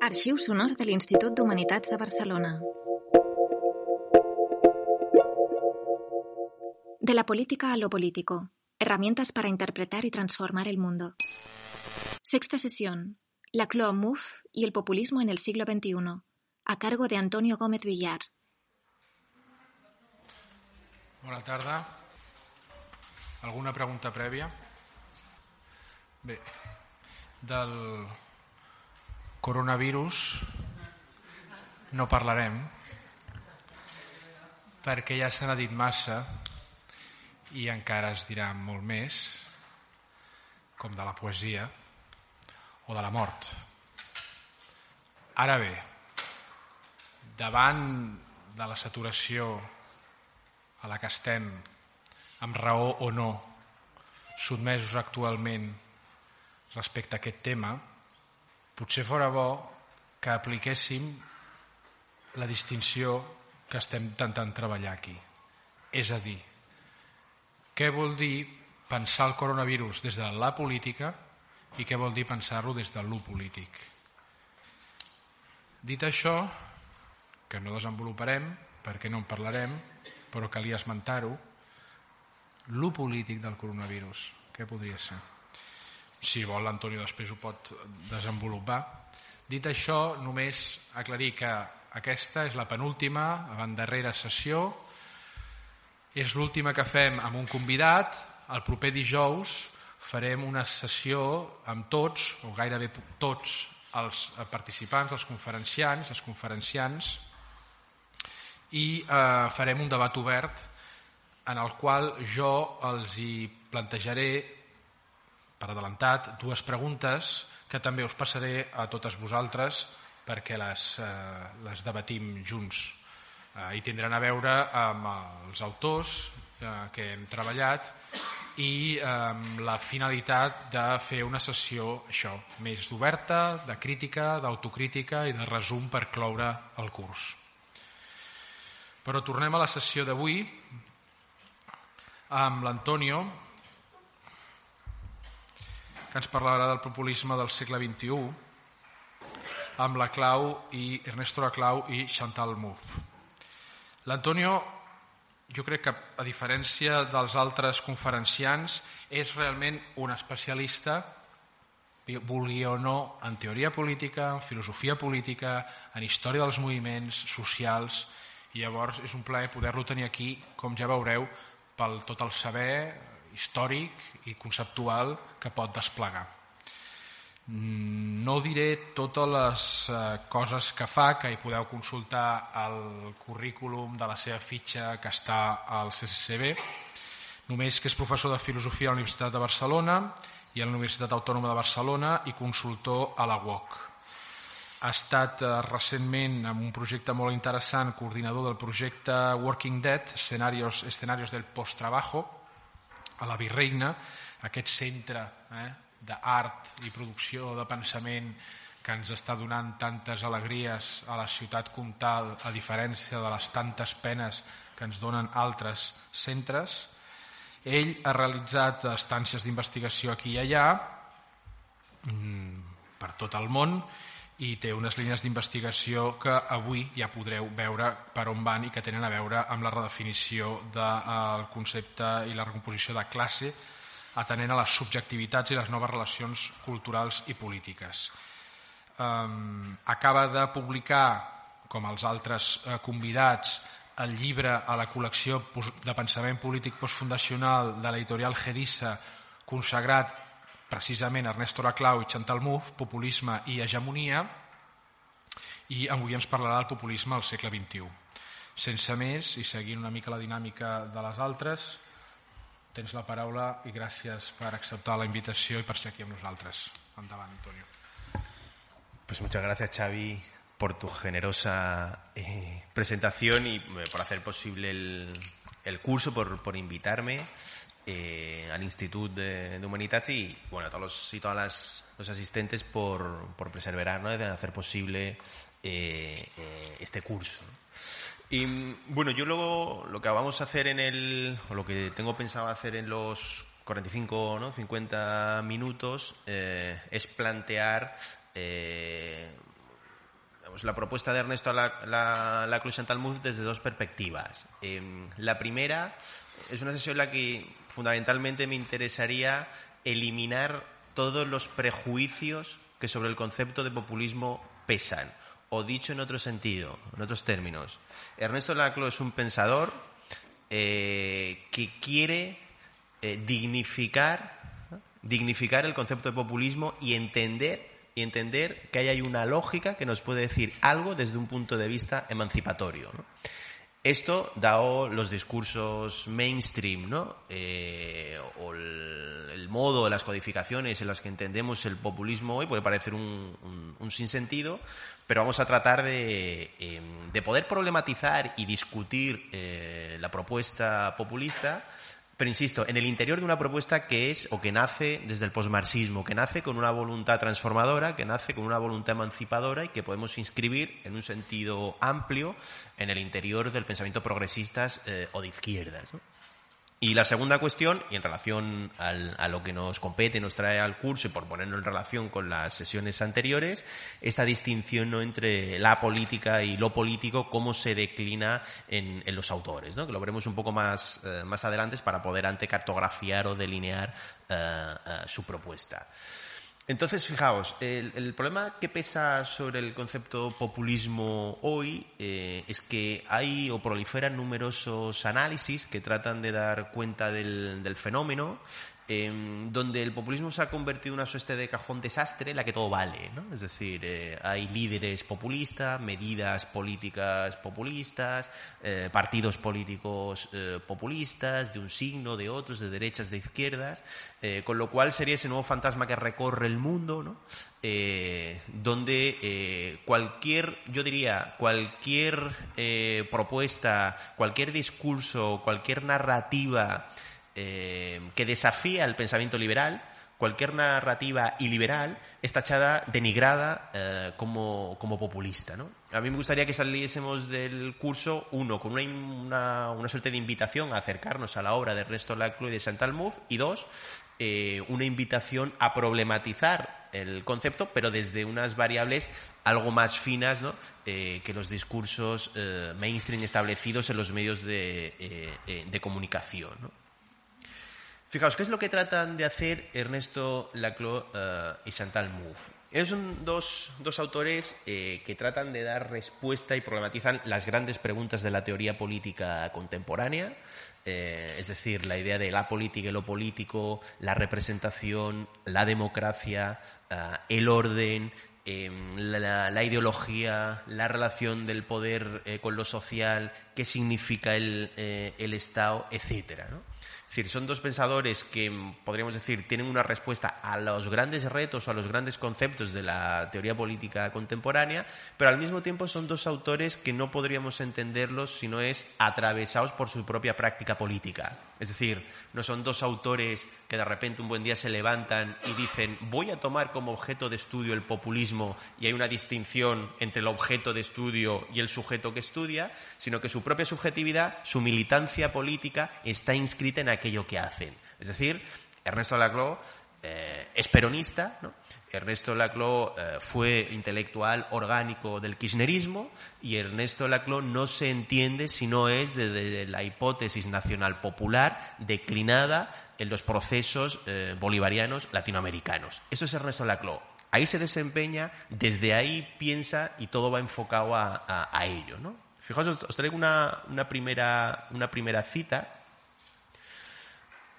Arxiu sonor de l'Institut d'Humanitats de Barcelona. De la política a lo político. Herramientas para interpretar y transformar el mundo. Sexta sesión. La Cloa MUF y el populismo en el siglo XXI. A cargo de Antonio Gómez Villar. Bona tarda. Alguna pregunta prèvia? Bé, del coronavirus no parlarem perquè ja se n'ha dit massa i encara es dirà molt més com de la poesia o de la mort. Ara bé, davant de la saturació a la que estem, amb raó o no, sotmesos actualment respecte a aquest tema, potser fora bo que apliquéssim la distinció que estem intentant treballar aquí. És a dir, què vol dir pensar el coronavirus des de la política i què vol dir pensar-lo des de l'ú polític. Dit això, que no desenvoluparem, perquè no en parlarem, però calia esmentar-ho, l'ú polític del coronavirus, què podria ser? Si vol, l'Antonio després ho pot desenvolupar. Dit això, només aclarir que aquesta és la penúltima, avant darrera sessió, és l'última que fem amb un convidat, el proper dijous farem una sessió amb tots, o gairebé tots, els participants, els conferenciants, els conferenciants, i eh, farem un debat obert en el qual jo els hi plantejaré per adelantat dues preguntes que també us passaré a totes vosaltres perquè les, eh, les debatim junts eh, i tindran a veure amb els autors eh, que hem treballat i amb la finalitat de fer una sessió això, més d'oberta, de crítica, d'autocrítica i de resum per cloure el curs. Però tornem a la sessió d'avui amb l'Antonio, que ens parlarà del populisme del segle XXI, amb la Clau i Ernesto la Clau i Chantal Mouffe. L'Antonio, jo crec que a diferència dels altres conferenciants, és realment un especialista, vulgui o no, en teoria política, en filosofia política, en història dels moviments socials, i llavors és un plaer poder-lo tenir aquí, com ja veureu, pel tot el saber històric i conceptual que pot desplegar. No diré totes les eh, coses que fa, que hi podeu consultar el currículum de la seva fitxa que està al CCCB, només que és professor de Filosofia a la Universitat de Barcelona i a la Universitat Autònoma de Barcelona i consultor a la UOC. Ha estat eh, recentment amb un projecte molt interessant, coordinador del projecte Working Dead, escenarios, escenarios del post-trabajo, a la Virreina, aquest centre eh, d'art i producció de pensament que ens està donant tantes alegries a la ciutat comtal, a diferència de les tantes penes que ens donen altres centres. Ell ha realitzat estàncies d'investigació aquí i allà, mm, per tot el món, i té unes línies d'investigació que avui ja podreu veure per on van i que tenen a veure amb la redefinició del concepte i la recomposició de classe atenent a les subjectivitats i les noves relacions culturals i polítiques. Um, acaba de publicar, com els altres eh, convidats, el llibre a la col·lecció de pensament polític postfundacional de l'editorial Gedissa, consagrat precisament Ernesto Laclau i Chantal Mouffe, Populisme i Hegemonia, i avui ens parlarà del populisme al segle XXI. Sense més, i seguint una mica la dinàmica de les altres, tens la paraula i gràcies per acceptar la invitació i per ser aquí amb nosaltres. Endavant, Antonio. Pues muchas gracias, Xavi, por tu generosa eh, presentación y eh, por hacer posible el, el curso, por, por invitarme eh, al Instituto de, de, y bueno, a todos los, y todas las, los asistentes por, por perseverar, ¿no? de hacer posible eh, eh, este curso. Y bueno, yo luego lo que vamos a hacer en el, o lo que tengo pensado hacer en los 45, ¿no? 50 minutos es plantear la propuesta de Ernesto la, la, la Cruz desde dos perspectivas. Em, la primera es una sesión en la que fundamentalmente me interesaría eliminar todos los prejuicios que sobre el concepto de populismo pesan. O dicho en otro sentido, en otros términos, Ernesto Laclau es un pensador eh, que quiere eh, dignificar, dignificar el concepto de populismo y entender y entender que ahí hay una lógica que nos puede decir algo desde un punto de vista emancipatorio. Esto, dado los discursos mainstream, ¿no? Eh, o el, modo, las codificaciones en las que entendemos el populismo hoy, puede parecer un, sinsentido, pero vamos a tratar de, em, poder problematizar y discutir eh, la propuesta populista pero insisto, en el interior de una propuesta que es o que nace desde el posmarxismo, que nace con una voluntad transformadora, que nace con una voluntad emancipadora y que podemos inscribir en un sentido amplio en el interior del pensamiento progresistas eh, o de izquierdas. Y la segunda cuestión, y en relación a lo que nos compete, nos trae al curso y por ponerlo en relación con las sesiones anteriores, esta distinción ¿no? entre la política y lo político, cómo se declina en, los autores, ¿no? que lo veremos un poco más, eh, más adelante para poder antecartografiar o delinear eh, eh, su propuesta. Entonces, fijaos, el, problema que pesa sobre el concepto populismo hoy eh, es que hay o proliferan numerosos análisis que tratan de dar cuenta del, del fenómeno Em, donde el populismo se ha convertido en una suerte de cajón desastre en la que todo vale. Es decir, eh, hay líderes populistas, medidas políticas populistas, eh, partidos políticos eh, populistas, de un signo, de otros, de derechas, de izquierdas, con lo cual sería ese nuevo fantasma que recorre el mundo, ¿no? donde cualquier, yo diría, cualquier propuesta, cualquier discurso, cualquier narrativa, eh, que desafía el pensamiento liberal, cualquier narrativa iliberal es tachada, denigrada eh, como, populista. A mí me gustaría que saliésemos del curso, uno, con una, una, suerte de invitación a acercarnos a la obra de Ernesto Laclau y de Chantal Mouffe, y dos, eh, una invitación a problematizar el concepto, pero desde unas variables algo más finas que los discursos mainstream establecidos en los medios de, de comunicación. ¿no? Fijaos, ¿qué es lo que tratan de hacer Ernesto Laclau eh, y Chantal Mouffe? Son dos, autores eh, que tratan de dar respuesta y problematizan las grandes preguntas de la teoría política contemporánea, eh, es decir, la idea de la política y lo político, la representación, la democracia, el orden, em, la, ideología, la relación del poder con lo social, qué significa el, el Estado, etcétera. ¿no? Es decir, son dos pensadores que, podríamos decir, tienen una respuesta a los grandes retos o a los grandes conceptos de la teoría política contemporánea, pero al mismo tiempo son dos autores que no podríamos entenderlos si no es atravesados por su propia práctica política. Es decir, no son dos autores que de repente un buen día se levantan y dicen voy a tomar como objeto de estudio el populismo y hay una distinción entre el objeto de estudio y el sujeto que estudia, sino que su propia subjetividad, su militancia política está inscrita en aquello que hacen. Es decir, Ernesto Laclau eh, es peronista, Ernesto Laclau eh, fue intelectual orgánico del kirchnerismo y Ernesto Laclau no se entiende si no es desde la hipótesis nacional popular declinada en los procesos eh, bolivarianos latinoamericanos. Eso es Ernesto Laclau. Ahí se desempeña, desde ahí piensa y todo va enfocado a, ello. Fijaos, os, traigo una, primera, una primera cita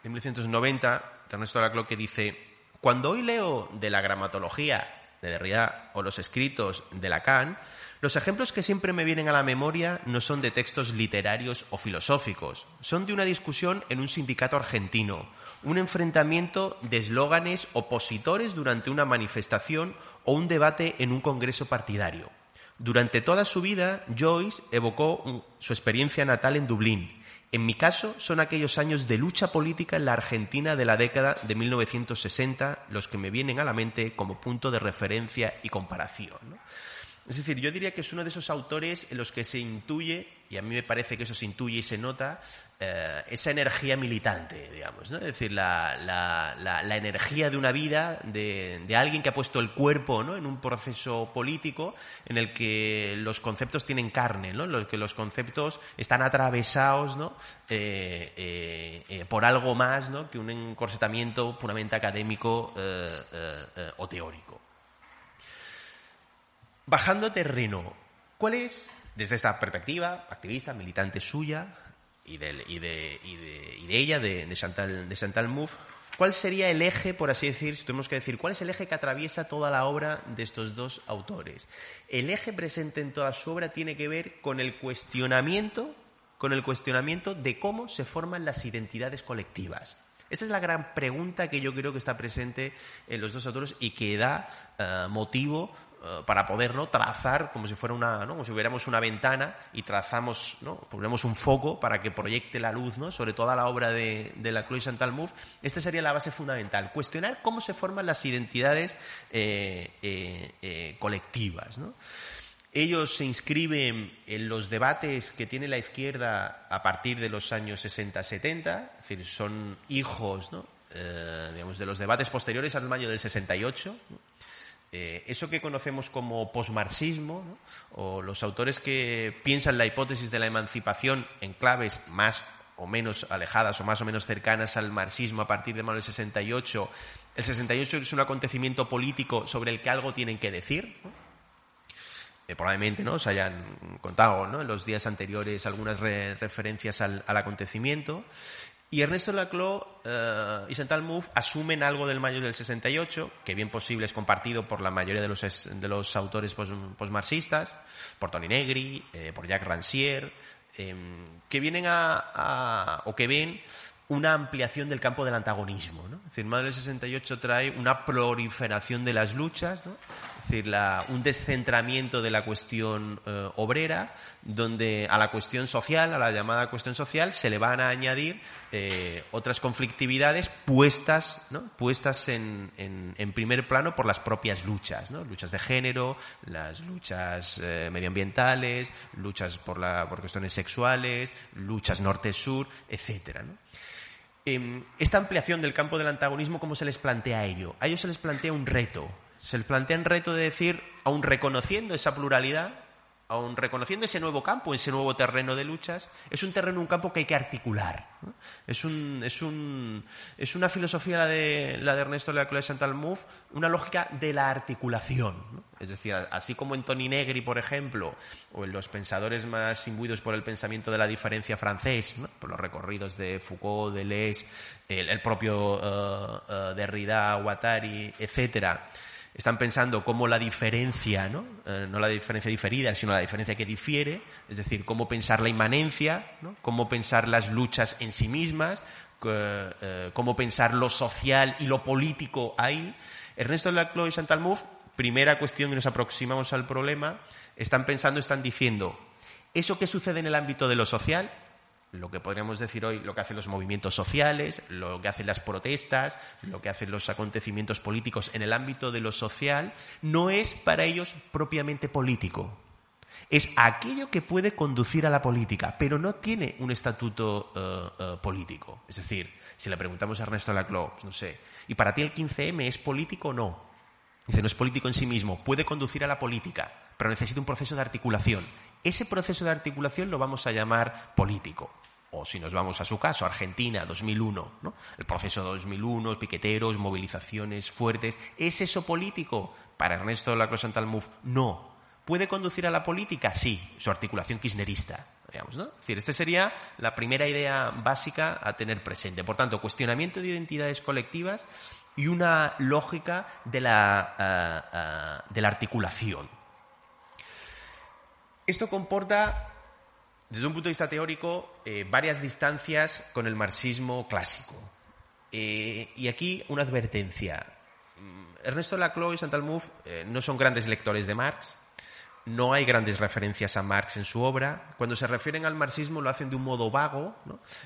de 1990 Ernesto Laclau que dice, cuando hoy leo de la gramatología de Derrida o los escritos de Lacan, los ejemplos que siempre me vienen a la memoria no son de textos literarios o filosóficos, son de una discusión en un sindicato argentino, un enfrentamiento de eslóganes opositores durante una manifestación o un debate en un congreso partidario. Durante toda su vida, Joyce evocó su experiencia natal en Dublín, en mi caso, son aquellos años de lucha política en la Argentina de la década de 1960 los que me vienen a la mente como punto de referencia y comparación. Es decir, yo diría que es uno de esos autores en los que se intuye, y a mí me parece que eso se intuye y se nota, eh, esa energía militante, digamos, ¿no? Es decir, la, energía de una vida, de, alguien que ha puesto el cuerpo ¿no? en un proceso político en el que los conceptos tienen carne, ¿no? En el que los conceptos están atravesados ¿no? Eh, eh, por algo más ¿no? que un encorsetamiento puramente académico o teórico. Bajando terreno, ¿cuál es, desde esta perspectiva activista, militante suya y de, y de, y de, y de ella, de, Chantal, de Chantal Mouffe, cuál sería el eje, por así decir, si tenemos que decir, cuál es el eje que atraviesa toda la obra de estos dos autores? El eje presente en toda su obra tiene que ver con el cuestionamiento, con el cuestionamiento de cómo se forman las identidades colectivas. Esa es la gran pregunta que yo creo que está presente en los dos autores y que da eh, motivo eh, para poder ¿no? trazar como si fuera una, como si hubiéramos una ventana y trazamos, ¿no? ponemos un foco para que proyecte la luz sobre toda la obra de, de la Chloe Chantal Mouffe. Esta sería la base fundamental, cuestionar cómo se forman las identidades eh, eh, colectivas. Ellos se inscriben en los debates que tiene la izquierda a partir de los años 60-70, es decir, son hijos digamos, de los debates posteriores al año del 68. Eh, eso que conocemos como posmarxismo, o los autores que piensan la hipótesis de la emancipación en claves más o menos alejadas o más o menos cercanas al marxismo a partir de del 68. El 68 es un acontecimiento político sobre el que algo tienen que decir. Eh, probablemente ¿no? os hayan contado en los días anteriores algunas referencias al, acontecimiento. Y Ernesto Laclau eh, y Chantal Mouffe asumen algo del mayo del 68, que bien posible es compartido por la mayoría de los, de los autores postmarxistas, por Tony Negri, eh, por Jacques Rancière, em, que vienen a, o que ven una ampliación del campo del antagonismo. ¿no? Es decir, Mayo del 68 trae una proliferación de las luchas, ¿no? es decir, un descentramiento de la cuestión eh, obrera, donde a la cuestión social, a la llamada cuestión social, se le van a añadir eh, otras conflictividades puestas, ¿no? puestas en, en, primer plano por las propias luchas, ¿no? luchas de género, las luchas eh, medioambientales, luchas por, la, por cuestiones sexuales, luchas norte-sur, etcétera. ¿no? Em, esta ampliación del campo del antagonismo, ¿cómo se les plantea a ello? A ellos se les plantea un reto. Se les plantea un reto de decir, aun reconociendo esa pluralidad, aun reconociendo ese nuevo campo, ese nuevo terreno de luchas, es un terreno, un campo que hay que articular. Es, un, es, un, es, una filosofía, la de, la de Ernesto de Chantal una lógica de la articulación. Es decir, así como en Tony Negri, por ejemplo, o en los pensadores más imbuidos por el pensamiento de la diferencia francés, por los recorridos de Foucault, Deleuze, el, el propio uh, uh, Derrida, Guattari, etcétera, están pensando cómo la diferencia, ¿no? Eh, no la diferencia diferida, sino la diferencia que difiere, es decir, cómo pensar la inmanencia, cómo pensar las luchas en sí mismas, eh, cómo pensar lo social y lo político ahí. Ernesto Laclau y Chantal Mouffe, primera cuestión que nos aproximamos al problema, están pensando, están diciendo, eso que sucede en el ámbito de lo social lo que podríamos decir hoy, lo que hacen los movimientos sociales, lo que hacen las protestas, lo que hacen los acontecimientos políticos en el ámbito de lo social, no es para ellos propiamente político. Es aquello que puede conducir a la política, pero no tiene un estatuto eh, eh, político. Es decir, si le preguntamos a Ernesto Laclau, no sé, ¿y para ti el 15M es político o no? Dice, no es político en sí mismo, puede conducir a la política, pero necesita un proceso de articulación. Ese proceso de articulación lo vamos a llamar político. O si nos vamos a su caso, Argentina, 2001, ¿no? el proceso 2001, piqueteros, movilizaciones fuertes. ¿Es eso político? Para Ernesto Lacroix Santalmuf, no. ¿Puede conducir a la política? Sí, su articulación kirchnerista. Digamos, ¿no? Es decir, esta sería la primera idea básica a tener presente. Por tanto, cuestionamiento de identidades colectivas y una lógica de la, eh, eh, de la articulación. Esto comporta, desde un punto de vista teórico, eh, varias distancias con el marxismo clásico. Eh, y aquí una advertencia. Mm, Ernesto Laclau y Chantal Mouffe eh, no son grandes lectores de Marx, no hay grandes referencias a Marx en su obra. Cuando se refieren al marxismo lo hacen de un modo vago,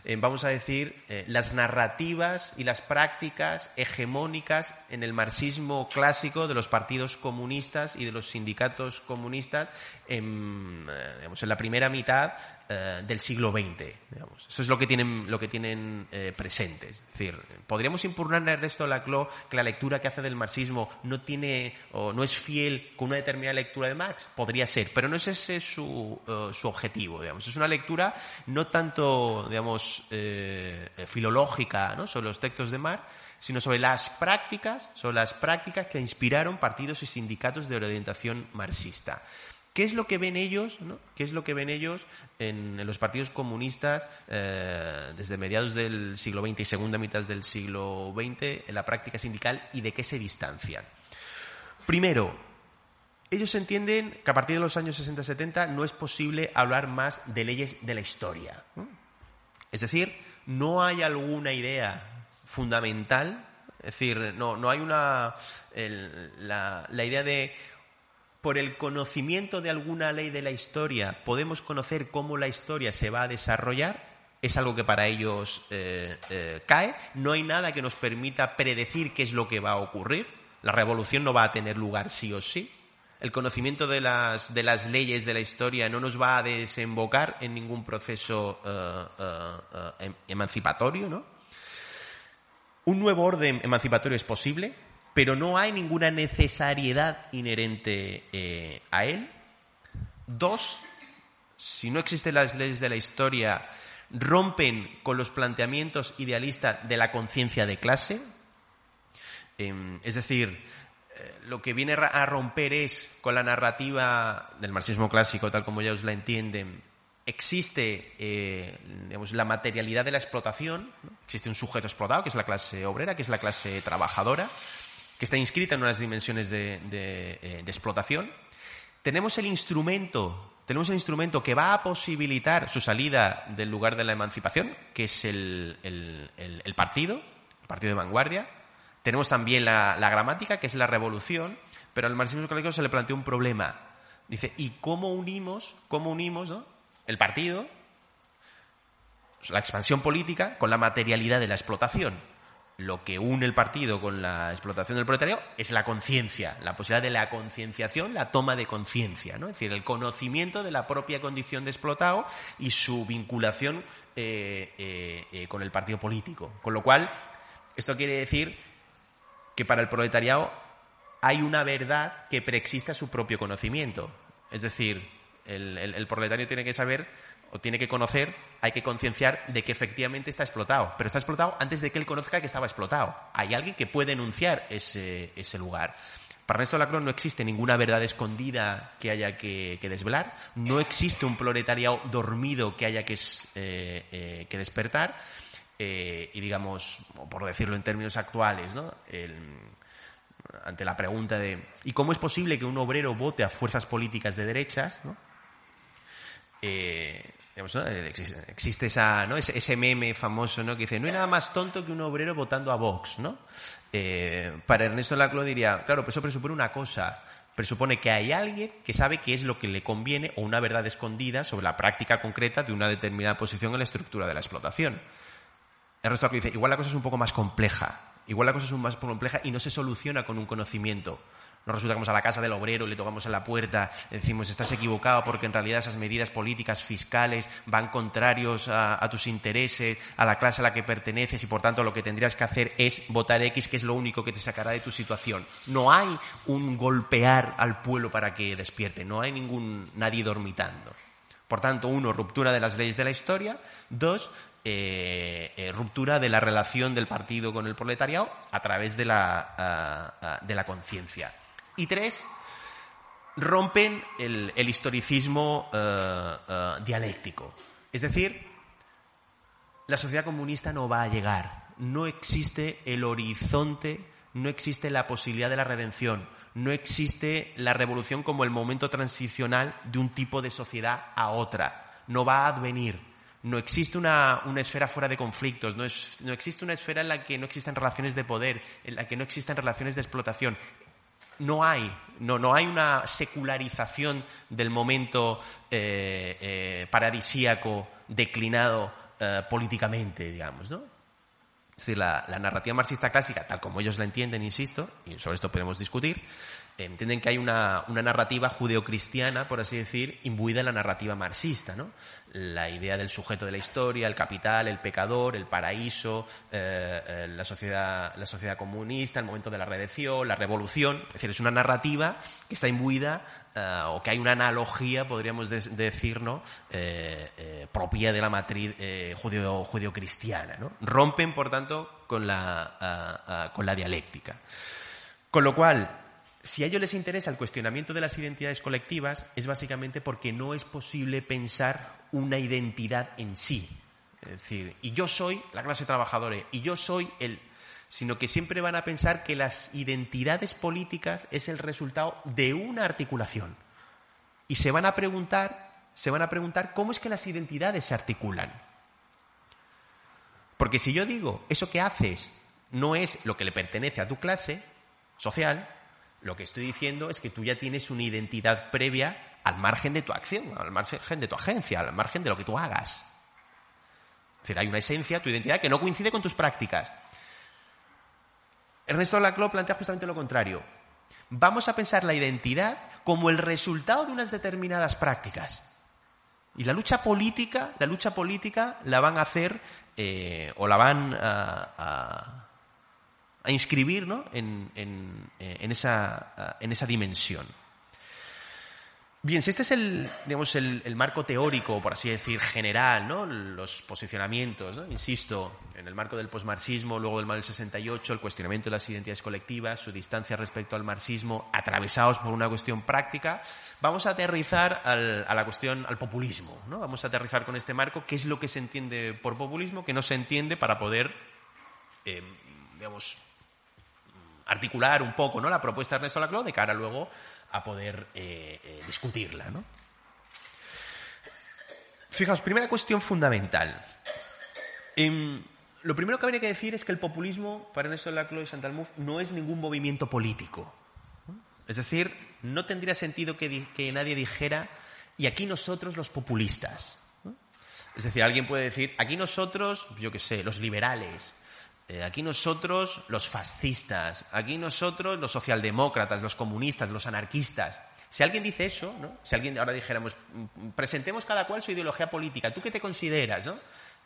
eh, vamos a decir, eh, las narrativas y las prácticas hegemónicas en el marxismo clásico de los partidos comunistas y de los sindicatos comunistas en, eh, en la primera mitad eh, del siglo XX. Digamos. Eso es lo que tienen, lo que tienen eh, presente. Es decir, podríamos impugnar el resto de la CLO que la lectura que hace del marxismo no tiene o no es fiel con una determinada lectura de Marx. Podría ser, pero no es ese su, eh, su objetivo. Digamos. Es una lectura no tanto, digamos, filológica ¿no? sobre los textos de Marx, sino sobre las prácticas, sobre las prácticas que inspiraron partidos y sindicatos de orientación marxista. ¿Qué es lo que ven ellos? ¿Qué es lo que ven ellos en, los partidos comunistas eh, desde mediados del siglo XX y segunda mitad del siglo XX en la práctica sindical y de qué se distancian? Primero, ellos entienden que a partir de los años 60-70 no es posible hablar más de leyes de la historia. Es decir, no hay alguna idea fundamental, es decir, no, no hay una. la idea de por el conocimiento de alguna ley de la historia podemos conocer cómo la historia se va a desarrollar, es algo que para ellos eh, eh, cae. No hay nada que nos permita predecir qué es lo que va a ocurrir. La revolución no va a tener lugar sí o sí. El conocimiento de las, de las leyes de la historia no nos va a desembocar en ningún proceso eh, em, emancipatorio. ¿no? Un nuevo orden emancipatorio es posible, pero no hay ninguna necesariedad inherente eh, a él. Dos, si no existen las leyes de la historia, rompen con los planteamientos idealistas de la conciencia de clase. Em, es decir, eh, lo que viene a romper es con la narrativa del marxismo clásico, tal como ya os la entienden, existe eh, la materialidad de la explotación, existe un sujeto explotado, que es la clase obrera, que es la clase trabajadora, que está inscrita en unas dimensiones de, eh, explotación. Tenemos el instrumento tenemos el instrumento que va a posibilitar su salida del lugar de la emancipación, que es el, partido, el partido de vanguardia. Tenemos también la, gramática, que es la revolución, pero al marxismo clásico se le plantea un problema. Dice, ¿y cómo unimos, cómo unimos el partido, la expansión política, con la materialidad de la explotación? Lo que une el partido con la explotación del proletariado es la conciencia, la posibilidad de la concienciación, la toma de conciencia, ¿no? es decir, el conocimiento de la propia condición de explotado y su vinculación eh, eh, eh, con el partido político. Con lo cual, esto quiere decir que para el proletariado hay una verdad que preexiste a su propio conocimiento. Es decir, el proletario tiene que saber o tiene que conocer, hay que concienciar de que efectivamente está explotado. Pero está explotado antes de que él conozca que estaba explotado. Hay alguien que puede denunciar ese, lugar. Para Ernesto Lacroix no existe ninguna verdad escondida que haya que, desvelar, no existe un proletariado dormido que haya que, eh, eh, despertar, eh, y digamos, por decirlo en términos actuales, ante la pregunta de ¿y cómo es posible que un obrero vote a fuerzas políticas de derechas? Eh, existe esa, ¿no? ese, meme famoso ¿no? que dice, no hay nada más tonto que un obrero votando a Vox. ¿no? Eh, para Ernesto Laclau diría, claro, pues eso presupone una cosa, presupone que hay alguien que sabe qué es lo que le conviene o una verdad escondida sobre la práctica concreta de una determinada posición en la estructura de la explotación. Ernesto Laclau dice, igual la cosa es un poco más compleja, igual la cosa es un más compleja y no se soluciona con un conocimiento. No resulta que vamos a la casa del obrero, le tocamos a la puerta, decimos estás equivocado porque en realidad esas medidas políticas fiscales van contrarios a, tus intereses, a la clase a la que perteneces y por tanto lo que tendrías que hacer es votar X, que es lo único que te sacará de tu situación. No hay un golpear al pueblo para que despierte, no hay ningún nadie dormitando. Por tanto, uno, ruptura de las leyes de la historia. Dos, eh, eh, ruptura de la relación del partido con el proletariado a través de la, de la conciencia. Y tres, rompen el, historicismo eh, eh, dialéctico. Es decir, la sociedad comunista no va a llegar. No existe el horizonte, no existe la posibilidad de la redención, no existe la revolución como el momento transicional de un tipo de sociedad a otra. No va a advenir. No existe una, esfera fuera de conflictos, no, no, existe una esfera en la que no existen relaciones de poder, en la que no existen relaciones de explotación no hay no, no hay una secularización del momento eh, eh, paradisíaco declinado eh, políticamente, digamos, ¿no? Es decir, la, la, narrativa marxista clásica, tal como ellos la entienden, insisto, y sobre esto podemos discutir, entienden que hay una, una narrativa judeocristiana, por así decir, imbuida en la narrativa marxista, ¿no? La idea del sujeto de la historia, el capital, el pecador, el paraíso, eh, eh, la, sociedad, la sociedad comunista, el momento de la redención, la revolución. Es decir, es una narrativa que está imbuida eh, o que hay una analogía, podríamos de, decir, ¿no? propia de la matriz judeo, judeocristiana. ¿no? Rompen, por tanto, con la, con la dialéctica. Con lo cual, si a ellos les interesa el cuestionamiento de las identidades colectivas, es básicamente porque no es posible pensar una identidad en sí. Es decir, y yo soy la clase trabajadora, y yo soy el sino que siempre van a pensar que las identidades políticas es el resultado de una articulación. Y se van a preguntar, se van a preguntar cómo es que las identidades se articulan. Porque si yo digo, eso que haces no es lo que le pertenece a tu clase social, lo que estoy diciendo es que tú ya tienes una identidad previa al margen de tu acción, al margen de tu agencia, al margen de lo que tú hagas. Es decir, hay una esencia, tu identidad, que no coincide con tus prácticas. Ernesto Laclau plantea justamente lo contrario. Vamos a pensar la identidad como el resultado de unas determinadas prácticas. Y la lucha política, la lucha política la van a hacer eh, o la van a a inscribir en, eh, en, esa, en, esa, dimensión. Bien, si este es el, digamos, el, marco teórico, por así decir, general, ¿no? los posicionamientos, insisto, en el marco del posmarxismo, luego del mal 68, el cuestionamiento de las identidades colectivas, su distancia respecto al marxismo, atravesados por una cuestión práctica, vamos a aterrizar a la cuestión, al populismo. ¿no? Vamos a aterrizar con este marco, qué es lo que se entiende por populismo, qué no se entiende para poder, eh, digamos, articular un poco ¿no? la propuesta de Ernesto Laclau de cara luego a poder eh, eh, discutirla. ¿no? Fijaos, primera cuestión fundamental. Em, lo primero que habría que decir es que el populismo, para Ernesto Laclau y Santalmuf, no es ningún movimiento político. Es decir, no tendría sentido que, que, nadie dijera, y aquí nosotros los populistas. Es decir, alguien puede decir, aquí nosotros, yo qué sé, los liberales, eh, aquí nosotros, los fascistas, aquí nosotros, los socialdemócratas, los comunistas, los anarquistas. Si alguien dice eso, ¿no? si alguien ahora dijéramos, mm, presentemos cada cual su ideología política, ¿tú qué te consideras? ¿no?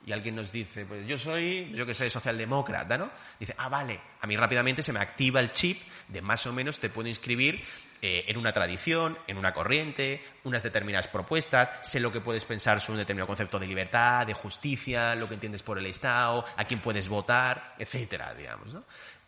Y alguien nos dice, pues yo soy, yo que sé, socialdemócrata, ¿no? Dice, ah, vale, a mí rápidamente se me activa el chip de más o menos te puedo inscribir eh, en una tradición, en una corriente, unas determinadas propuestas, sé lo que puedes pensar sobre un determinado concepto de libertad, de justicia, lo que entiendes por el Estado, a quién puedes votar, etcétera, digamos.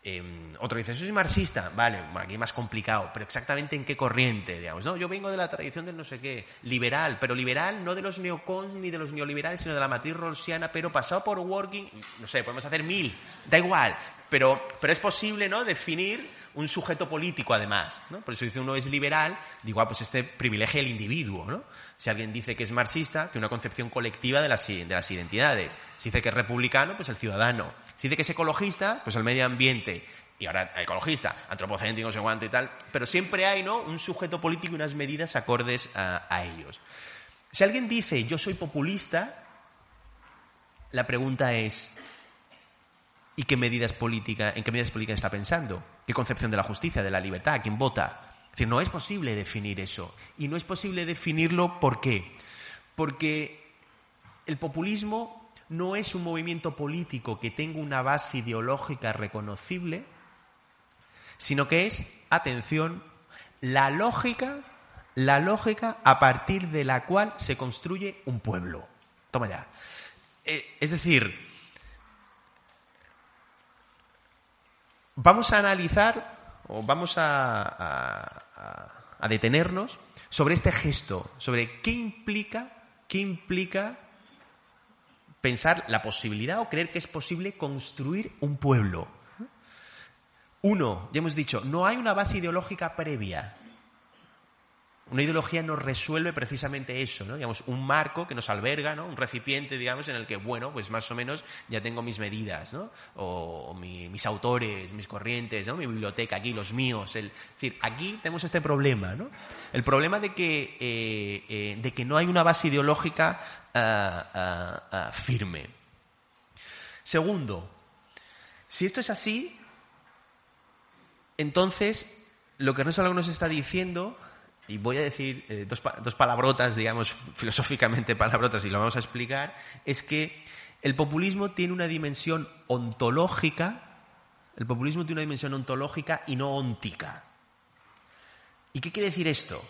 Em, otro dice, soy marxista, vale, aquí es más complicado, pero exactamente en qué corriente, digamos, ¿no? Yo vengo de la tradición del no sé qué, liberal, pero liberal no de los neocons ni de los neoliberales, sino de la matriz rolsiana, pero pasado por working, no sé, podemos hacer mil, da igual, pero, pero es posible, ¿no?, definir un sujeto político además. ¿no? Por eso dice uno es liberal, digo, ah, pues este privilegia el individuo. ¿no? Si alguien dice que es marxista, tiene una concepción colectiva de las, de las identidades. Si dice que es republicano, pues el ciudadano. Si dice que es ecologista, pues el medio ambiente. Y ahora ecologista, antropocéntrico, no sé cuánto y tal. Pero siempre hay ¿no? un sujeto político y unas medidas acordes a, a ellos. Si alguien dice yo soy populista, la pregunta es, ¿Y qué medidas políticas, en qué medidas políticas está pensando? ¿Qué concepción de la justicia, de la libertad? ¿A quién vota? Es decir, no es posible definir eso. Y no es posible definirlo ¿por qué? Porque el populismo no es un movimiento político que tenga una base ideológica reconocible, sino que es, atención, la lógica, la lógica a partir de la cual se construye un pueblo. Toma ya. Eh, es decir, vamos a analizar o vamos a, detenernos sobre este gesto, sobre qué implica, qué implica pensar la posibilidad o creer que es posible construir un pueblo. Uno, ya hemos dicho, no hay una base ideológica previa. Una ideología nos resuelve precisamente eso, ¿no? Digamos, un marco que nos alberga, ¿no? Un recipiente, digamos, en el que, bueno, pues más o menos ya tengo mis medidas, ¿no? O, mis autores, mis corrientes, ¿no? Mi biblioteca aquí, los míos. El, es decir, aquí tenemos este problema, ¿no? El problema de que, eh, eh, de que no hay una base ideológica ah, ah, ah, firme. Segundo, si esto es así, entonces lo que Ernesto nos está diciendo y voy a decir eh, dos, palabrotas, digamos, filosóficamente palabrotas, y lo vamos a explicar, es que el populismo tiene una dimensión ontológica, el populismo tiene una dimensión ontológica y no óntica. ¿Y qué quiere decir esto?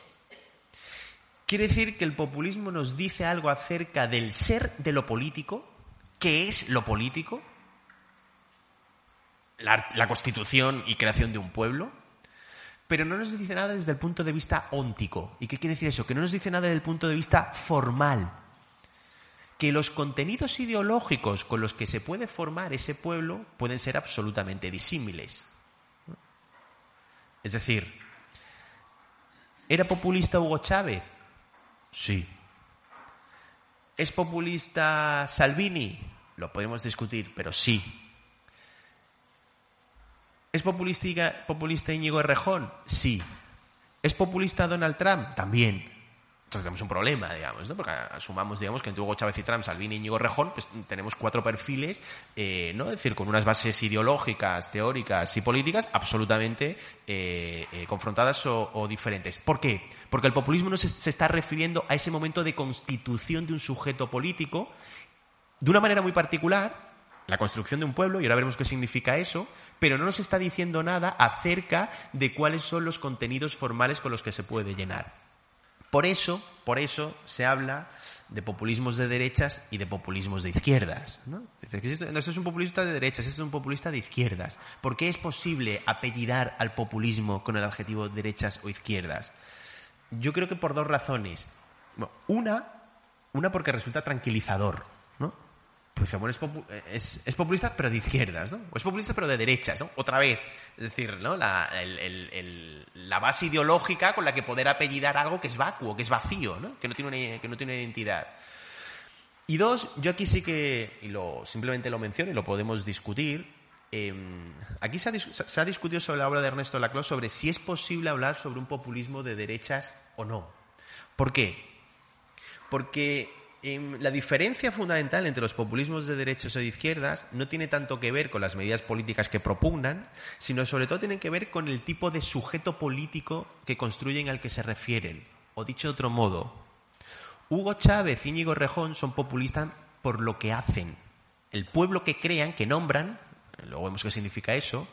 Quiere decir que el populismo nos dice algo acerca del ser de lo político, qué es lo político, la constitución y creación de un pueblo, pero no nos dice nada desde el punto de vista óntico. ¿Y qué quiere decir eso? Que no nos dice nada desde el punto de vista formal. Que los contenidos ideológicos con los que se puede formar ese pueblo pueden ser absolutamente disímiles. Es decir, ¿era populista Hugo Chávez? Sí. ¿Es populista Salvini? Lo podemos discutir, pero sí. ¿Es populista, populista Íñigo Errejón? Sí. ¿Es populista Donald Trump? También. Entonces tenemos un problema, digamos, ¿no? Porque asumamos, digamos, que entre Hugo Chávez y Trump, Salvini y Íñigo Errejón, pues tenemos cuatro perfiles, eh, ¿no? Es decir, con unas bases ideológicas, teóricas y políticas absolutamente eh, eh, confrontadas o, diferentes. ¿Por qué? Porque el populismo no se está refiriendo a ese momento de constitución de un sujeto político de una manera muy particular, la construcción de un pueblo, y ahora veremos qué significa eso, pero no nos está diciendo nada acerca de cuáles son los contenidos formales con los que se puede llenar. Por eso, por eso se habla de populismos de derechas y de populismos de izquierdas. ¿no? Es un populista de derechas, este es un populista de izquierdas. ¿Por qué es posible apellidar al populismo con el adjetivo derechas o izquierdas? Yo creo que por dos razones. una, una porque resulta tranquilizador. Es, es, populista pero de izquierdas, ¿no? O es populista pero de derechas, ¿no? Otra vez. Es decir, ¿no? La, base ideológica con la que poder apellidar algo que es vacuo, que es vacío, ¿no? Que no tiene una, que no tiene identidad. Y dos, yo aquí sí que, y simplemente lo menciono y lo podemos discutir, em, aquí se ha, se ha, discutido sobre la obra de Ernesto Laclau sobre si es posible hablar sobre un populismo de derechas o no. ¿Por qué? Porque la diferencia fundamental entre los populismos de derechas o de izquierdas no tiene tanto que ver con las medidas políticas que propugnan, sino sobre todo tiene que ver con el tipo de sujeto político que construyen al que se refieren. O dicho de otro modo, Hugo Chávez y Íñigo Rejón son populistas por lo que hacen. El pueblo que crean, que nombran, luego vemos qué significa eso,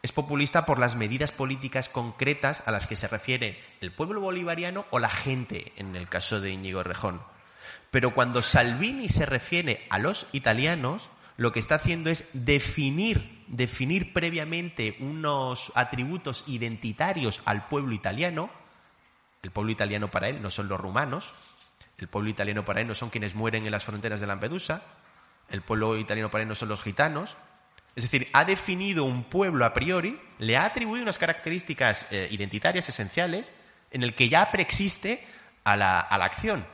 es populista por las medidas políticas concretas a las que se refiere el pueblo bolivariano o la gente, en el caso de Íñigo Rejón. Pero cuando Salvini se refiere a los italianos, lo que está haciendo es definir, definir previamente unos atributos identitarios al pueblo italiano. El pueblo italiano para él no son los rumanos, el pueblo italiano para él no son quienes mueren en las fronteras de Lampedusa, el pueblo italiano para él no son los gitanos. Es decir, ha definido un pueblo a priori, le ha atribuido unas características eh, identitarias esenciales en el que ya preexiste a la acción.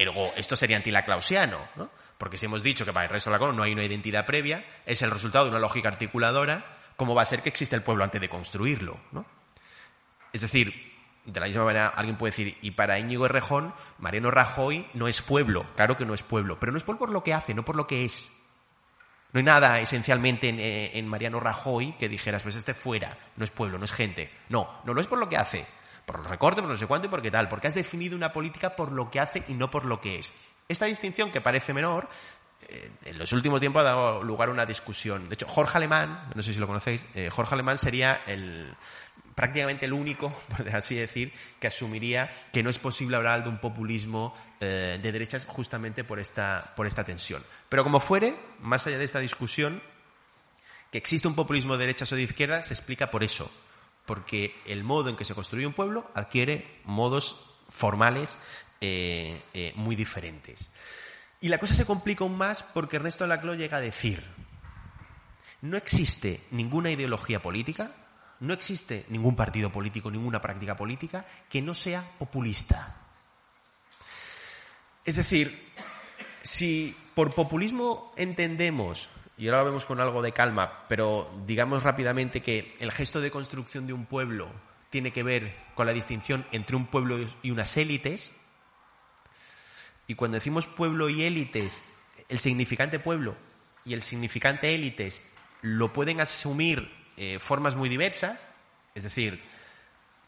Ergo, esto sería antilaclausiano, ¿no? Porque si hemos dicho que para el resto de la cosa no hay una identidad previa, es el resultado de una lógica articuladora, ¿cómo va a ser que existe el pueblo antes de construirlo? ¿no? Es decir, de la misma manera alguien puede decir, y para Íñigo Errejón, Mariano Rajoy no es pueblo, claro que no es pueblo, pero no es pueblo por lo que hace, no por lo que es. No hay nada esencialmente en, eh, en Mariano Rajoy que dijeras, pues este fuera, no es pueblo, no es gente. No, no lo es por lo que hace, por los recortes, por no sé cuánto y por qué tal, porque has definido una política por lo que hace y no por lo que es. Esta distinción que parece menor, eh, en los últimos tiempos ha dado lugar a una discusión. De hecho, Jorge Alemán, no sé si lo conocéis, eh, Jorge Alemán sería el, prácticamente el único, por así decir, que asumiría que no es posible hablar de un populismo eh, de derechas justamente por esta, por esta tensión. Pero como fuere, más allá de esta discusión, que existe un populismo de derechas o de izquierdas se explica por eso, porque el modo en que se construye un pueblo adquiere modos formales eh, eh, muy diferentes. Y la cosa se complica aún más porque Ernesto Laclau llega a decir, no existe ninguna ideología política, no existe ningún partido político, ninguna práctica política que no sea populista. Es decir, si por populismo entendemos, y ahora lo vemos con algo de calma, pero digamos rápidamente que el gesto de construcción de un pueblo tiene que ver con la distinción entre un pueblo y unas élites, y cuando decimos pueblo y élites, el significante pueblo y el significante élites lo pueden asumir eh, formas muy diversas, es decir,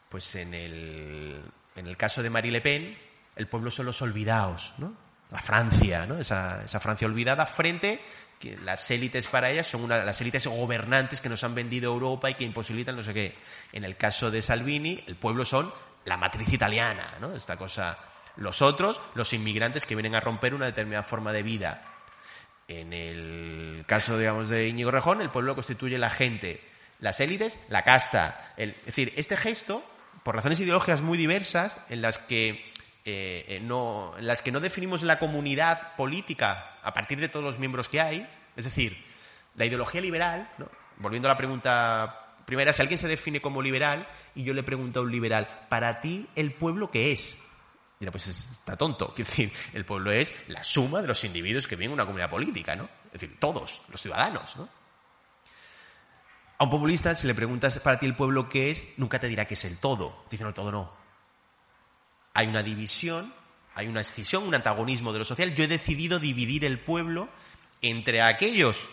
pues en el, en el caso de Marie Le Pen, el pueblo son los olvidados, ¿no? La Francia, ¿no? Esa, esa Francia olvidada frente que las élites para ellas son una, las élites gobernantes que nos han vendido Europa y que imposibilitan no sé qué. En el caso de Salvini, el pueblo son la matriz italiana, ¿no? Esta cosa. Los otros, los inmigrantes que vienen a romper una determinada forma de vida. En el caso, digamos, de Íñigo Rejón, el pueblo constituye la gente, las élites, la casta. es decir, este gesto, por razones ideológicas muy diversas, en las que eh, eh, no, en las que no definimos la comunidad política a partir de todos los miembros que hay, es decir, la ideología liberal, volviendo a la pregunta primera, si alguien se define como liberal y yo le pregunto a un liberal, ¿para ti el pueblo qué es? Dirá, pues está tonto. Quiero decir, el pueblo es la suma de los individuos que viven en una comunidad política, ¿no? Es decir, todos, los ciudadanos, ¿no? A un populista, si le preguntas para ti el pueblo qué es, nunca te dirá que es el todo. Dice, no, el todo no. Hay una división, hay una escisión, un antagonismo de lo social. Yo he decidido dividir el pueblo entre aquellos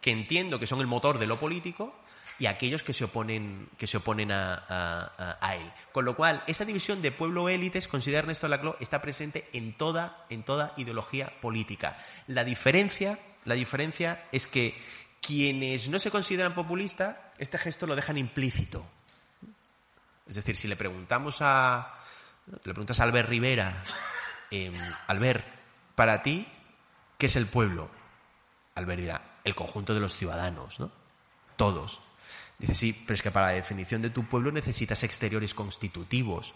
que entiendo que son el motor de lo político y aquellos que se oponen, que se oponen a, él. Con lo cual, esa división de pueblo-élites, considera Ernesto Laclau, está presente en toda, en toda ideología política. La diferencia, la diferencia es que quienes no se consideran populistas, este gesto lo dejan implícito. Es decir, si le preguntamos a, le preguntas a Albert Rivera, eh, Albert, para ti, ¿qué es el pueblo? Albert dirá, el conjunto de los ciudadanos, ¿no? Todos. Dice, sí, pero es que para la definición de tu pueblo necesitas exteriores constitutivos.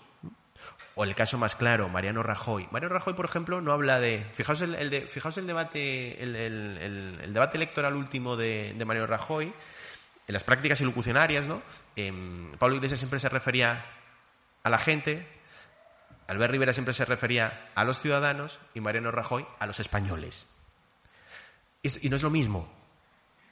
O el caso más claro, Mariano Rajoy. Mariano Rajoy, por ejemplo, no habla de. Fijaos el, el fijaos el debate, el, debate electoral último de, Mariano Rajoy, en las prácticas ilocucionarias, ¿no? Em, Pablo Iglesias siempre se refería a la gente, Albert Rivera siempre se refería a los ciudadanos y Mariano Rajoy a los españoles. y no es lo mismo.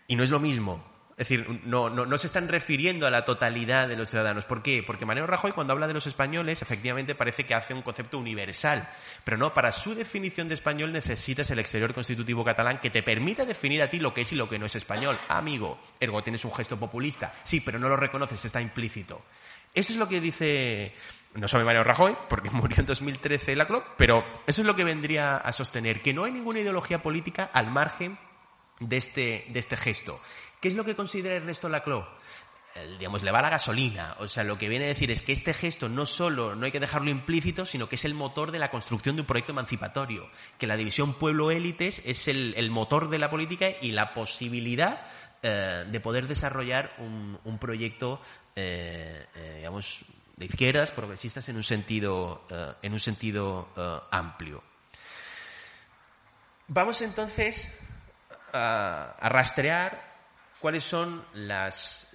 Y no es lo mismo. Es decir, no, no, se están refiriendo a la totalidad de los ciudadanos. ¿Por qué? Porque Mariano Rajoy, cuando habla de los españoles, efectivamente parece que hace un concepto universal. Pero no, para su definición de español necesitas el exterior constitutivo catalán que te permita definir a ti lo que es y lo que no es español. amigo, ergo tienes un gesto populista. Sí, pero no lo reconoces, está implícito. Eso es lo que dice, no sabe Mariano Rajoy, porque murió en 2013 la pero eso es lo que vendría a sostener, que no hay ninguna ideología política al margen de este, de este gesto. ¿Qué es lo que considera Ernesto Laclau? digamos, le va la gasolina. O sea, lo que viene a decir es que este gesto no solo no hay que dejarlo implícito, sino que es el motor de la construcción de un proyecto emancipatorio. Que la división pueblo-élites es el, motor de la política y la posibilidad eh, de poder desarrollar un, proyecto, eh, eh, digamos, de izquierdas, progresistas en un sentido, en un sentido amplio. Vamos entonces a rastrear cuáles son las,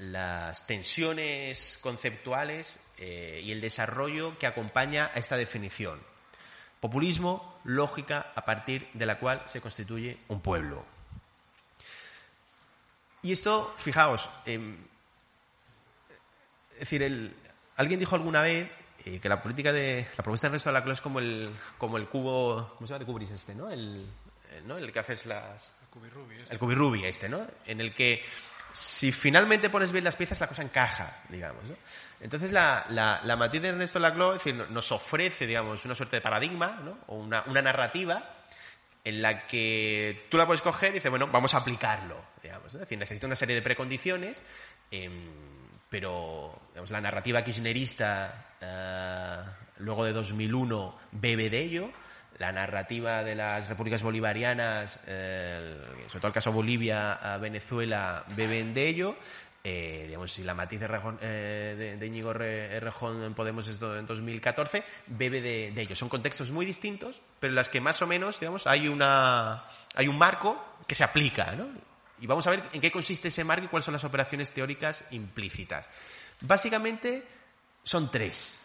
tensiones conceptuales eh, y el desarrollo que acompaña a esta definición. Populismo, lógica a partir de la cual se constituye un pueblo. Y esto, fijaos, em, es decir, alguien dijo alguna vez eh, que la política de la propuesta de la Claus es como el, como el cubo, ¿cómo se llama? De Cubris este, ¿no? El, ¿no? el que haces las, el cubirrubi este, ¿no? En el que si finalmente pones bien las piezas, la cosa encaja, digamos. ¿no? Entonces, la, la, la matiz de Ernesto Laclau nos ofrece, digamos, una suerte de paradigma, ¿no? O una, una, narrativa en la que tú la puedes coger y dices, bueno, vamos a aplicarlo, digamos. Es decir, necesita una serie de precondiciones, em, pero, digamos, la narrativa kirchnerista, eh, luego de 2001, bebe de ello, la narrativa de las repúblicas bolivarianas, eh, sobre todo el caso Bolivia, Venezuela, beben de ello. Eh, digamos, si la matiz de, eh, de, Íñigo Rejón en Podemos es en 2014, bebe de, de, ello. Son contextos muy distintos, pero en las que más o menos, digamos, hay, una, hay un marco que se aplica, ¿no? Y vamos a ver en qué consiste ese marco y cuáles son las operaciones teóricas implícitas. Básicamente son tres.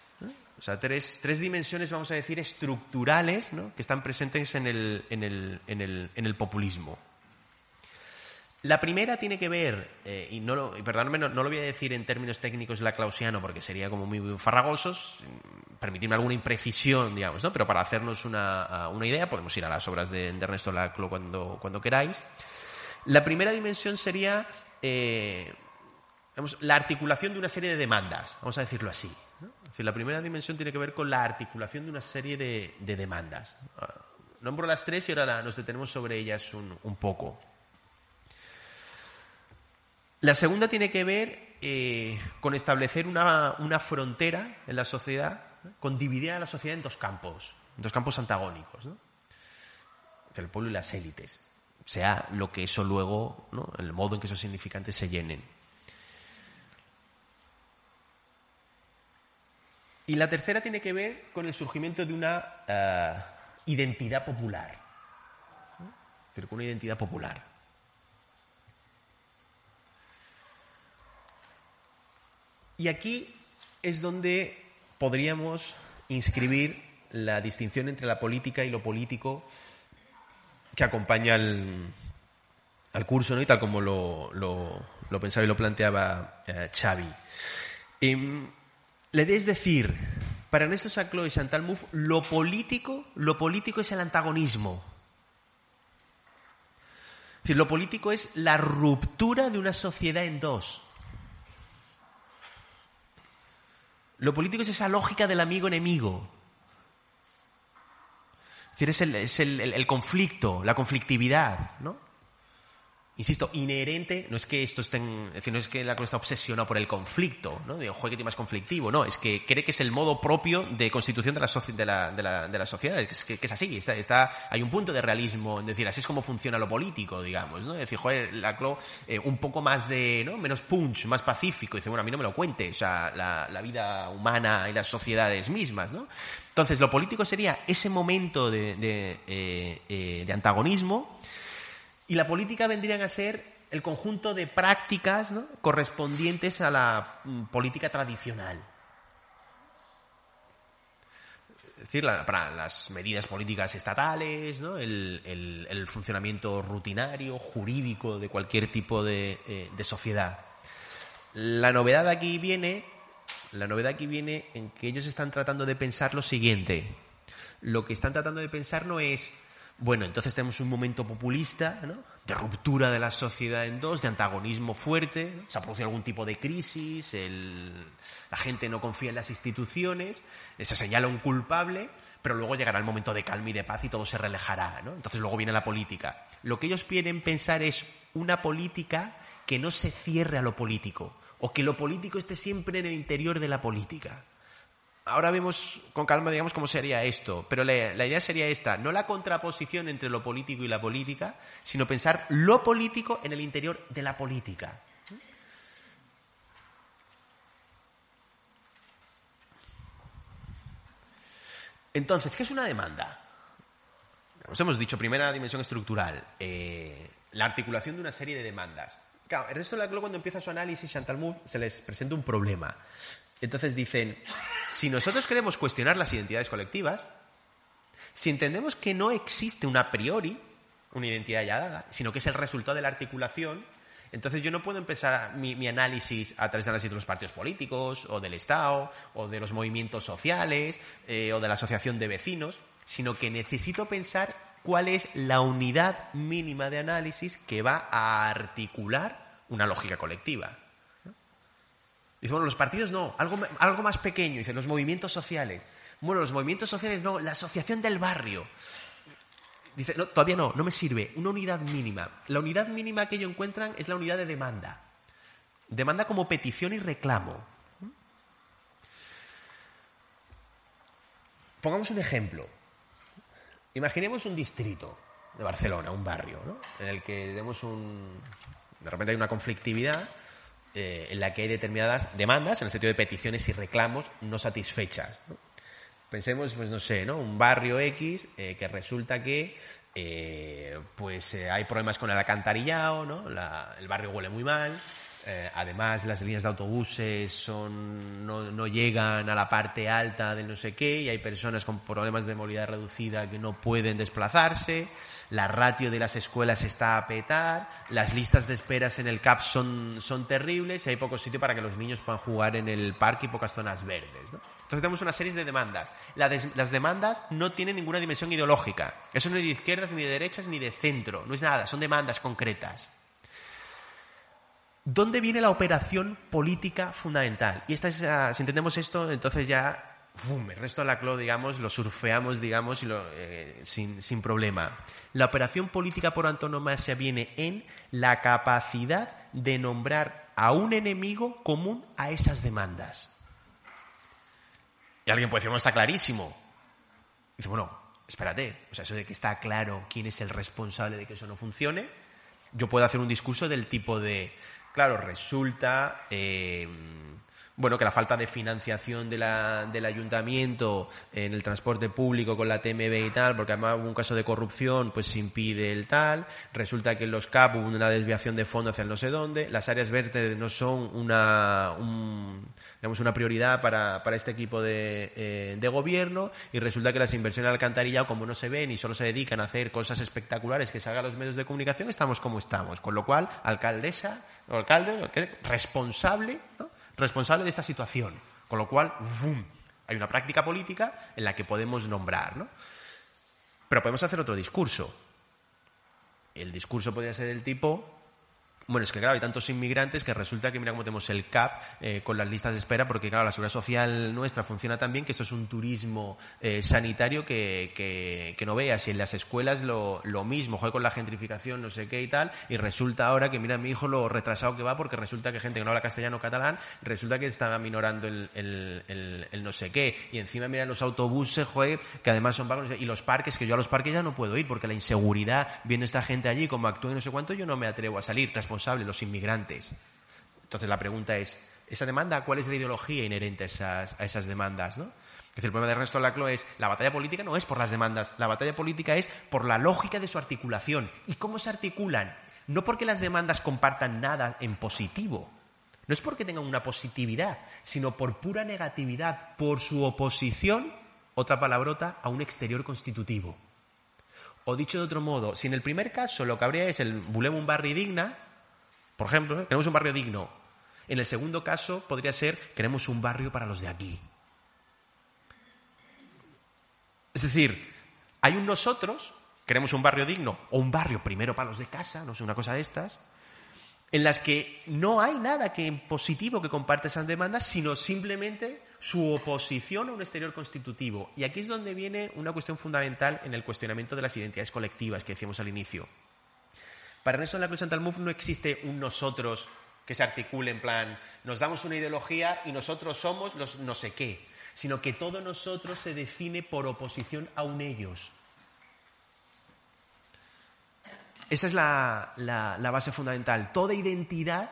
O sea, tres, tres, dimensiones, vamos a decir, estructurales que están presentes en el, en el, en el, en el populismo. La primera tiene que ver, eh, y no lo, no, lo voy a decir en términos técnicos laclausiano porque sería como muy, farragosos, permitirme alguna imprecisión, digamos, ¿no? pero para hacernos una, idea podemos ir a las obras de, Ernesto Laclau cuando, cuando queráis. La primera dimensión sería eh, la articulación de una serie de demandas, vamos a decirlo así. La primera dimensión tiene que ver con la articulación de una serie de, demandas. Ah, nombro las tres y ahora nos detenemos sobre ellas un poco. La segunda tiene que ver eh, con establecer una, frontera en la sociedad, con dividir a la sociedad en dos campos, en dos campos antagónicos, ¿no? el pueblo y las élites, sea lo que eso luego, el modo en que esos significantes se llenen. Y la tercera tiene que ver con el surgimiento de una eh, identidad popular, es decir, con una identidad popular. Y aquí es donde podríamos inscribir la distinción entre la política y lo político que acompaña al, curso, ¿no? y tal como lo, pensaba y lo planteaba eh, Xavi. Em, le es decir, para Ernesto Saclo y Chantal Mouffe, lo político, lo político es el antagonismo. Es decir, lo político es la ruptura de una sociedad en dos. Lo político es esa lógica del amigo-enemigo. Es decir, es, el, el, conflicto, la conflictividad, ¿no? Insisto, inherente, no es que esto estén, es decir, no es que la está obsesionada por el conflicto, ¿no? De juegue más conflictivo, no, es que cree que es el modo propio de constitución de la, de la, sociedad, es que, es así, está, está, hay un punto de realismo, es decir, así es como funciona lo político, digamos, ¿no? Es decir, joder, la CLO, eh, un poco más de, ¿no? Menos punch, más pacífico, dice, bueno, a mí no me lo cuente, o sea, la, la vida humana y las sociedades mismas, ¿no? Entonces, lo político sería ese momento de, de, eh, eh, de antagonismo, y la política vendrían a ser el conjunto de prácticas correspondientes a la mm, política tradicional. Es decir, para las medidas políticas estatales, el, funcionamiento rutinario, jurídico de cualquier tipo de, eh, de, sociedad. La novedad aquí viene, la novedad aquí viene en que ellos están tratando de pensar lo siguiente. Lo que están tratando de pensar no es bueno, entonces tenemos un momento populista, ¿no? de ruptura de la sociedad en dos, de antagonismo fuerte, se ha producido algún tipo de crisis, la gente no confía en las instituciones, se señala un culpable, pero luego llegará el momento de calma y de paz y todo se relajará. ¿no? Entonces luego viene la política. Lo que ellos quieren pensar es una política que no se cierre a lo político, o que lo político esté siempre en el interior de la política ahora vemos con calma, digamos, cómo sería esto. Pero la, idea sería esta, no la contraposición entre lo político y la política, sino pensar lo político en el interior de la política. Entonces, ¿qué es una demanda? Nos hemos dicho, primera dimensión estructural, eh, la articulación de una serie de demandas. Claro, el resto de la cuando empieza su análisis, Chantal Mouffe se les presenta un problema. Entonces dicen, si nosotros queremos cuestionar las identidades colectivas, si entendemos que no existe una a priori una identidad ya dada, sino que es el resultado de la articulación, entonces yo no puedo empezar mi, análisis a través de análisis de los partidos políticos, o del Estado, o de los movimientos sociales, eh, o de la asociación de vecinos, sino que necesito pensar cuál es la unidad mínima de análisis que va a articular una lógica colectiva. Dice, bueno, los partidos no, algo, algo más pequeño, dice, los movimientos sociales. Bueno, los movimientos sociales no, la asociación del barrio. Dice, no, todavía no, no me sirve. Una unidad mínima. La unidad mínima que ellos encuentran es la unidad de demanda. Demanda como petición y reclamo. Pongamos un ejemplo. Imaginemos un distrito de Barcelona, un barrio, ¿no? en el que tenemos un... De repente hay una conflictividad eh, en la que hay determinadas demandas, en el sentido de peticiones y reclamos no satisfechas. Pensemos, pues no sé, ¿no? Un barrio X eh, que resulta que eh, pues eh, hay problemas con el alcantarillado, ¿no? el barrio huele muy mal. Eh, además, las líneas de autobuses son, no, llegan a la parte alta de no sé qué y hay personas con problemas de movilidad reducida que no pueden desplazarse. La ratio de las escuelas está a petar. Las listas de esperas en el CAP son, terribles y hay poco sitio para que los niños puedan jugar en el parque y pocas zonas verdes. Entonces tenemos una serie de demandas. las demandas no tienen ninguna dimensión ideológica. Eso no es de izquierdas, ni de derechas, ni de centro. No es nada, son demandas concretas. ¿Dónde viene la operación política fundamental? Y esta es, ah, si entendemos esto, entonces ya el resto de la CLO, digamos, lo surfeamos, digamos, eh, sin, sin, problema. La operación política por antonomasia viene en la capacidad de nombrar a un enemigo común a esas demandas. Y alguien puede decir, bueno, está clarísimo. dice, bueno, espérate, o sea, eso de que está claro quién es el responsable de que eso no funcione, yo puedo hacer un discurso del tipo de, claro, resulta eh, bueno, que la falta de financiación de la, del ayuntamiento en el transporte público con la TMB y tal, porque además hubo un caso de corrupción, pues se impide el tal. Resulta que en los CAP hubo una desviación de fondos hacia el no sé dónde. Las áreas verdes no son una, digamos, una prioridad para, para este equipo de, eh, de, gobierno y resulta que las inversiones en alcantarillado, como no se ven y solo se dedican a hacer cosas espectaculares que salgan a los medios de comunicación, estamos como estamos. Con lo cual, alcaldesa o alcalde, responsable, ¿no? Responsable de esta situación. Con lo cual, hay una práctica política en la que podemos nombrar. ¿no? Pero podemos hacer otro discurso. El discurso podría ser del tipo, bueno, es que claro, hay tantos inmigrantes que resulta que mira cómo tenemos el CAP eh, con las listas de espera, porque claro, la seguridad social nuestra funciona tan bien que esto es un turismo eh, sanitario que, que, no veas. Y en las escuelas lo, lo mismo, joder, con la gentrificación, no sé qué y tal, y resulta ahora que mira mi hijo lo retrasado que va, porque resulta que gente que no habla castellano o catalán, resulta que está minorando el, el, el, no sé qué. Y encima mira los autobuses, joder, que además son pagos, y los parques, que yo a los parques ya no puedo ir, porque la inseguridad, viendo esta gente allí, como actúa y no sé cuánto, yo no me atrevo a salir los inmigrantes. Entonces la pregunta es, ¿esa demanda cuál es la ideología inherente a esas, a esas demandas? ¿no? el problema de Ernesto Laclo es, la batalla política no es por las demandas, la batalla política es por la lógica de su articulación. ¿Y cómo se articulan? No porque las demandas compartan nada en positivo, no es porque tengan una positividad, sino por pura negatividad, por su oposición, otra palabrota, a un exterior constitutivo. O dicho de otro modo, si en el primer caso lo que habría es el bulem un barri digna, por ejemplo, ¿eh? queremos un barrio digno. En el segundo caso podría ser queremos un barrio para los de aquí. Es decir, hay un nosotros, queremos un barrio digno, o un barrio primero para los de casa, no sé, una cosa de estas, en las que no hay nada que positivo que comparte esas demandas, sino simplemente su oposición a un exterior constitutivo. Y aquí es donde viene una cuestión fundamental en el cuestionamiento de las identidades colectivas que decíamos al inicio. Para Ernesto en la Cruz Santal no existe un nosotros que se articule en plan, nos damos una ideología y nosotros somos los no sé qué, sino que todo nosotros se define por oposición a un ellos. Esa es la, la base fundamental. Toda identidad,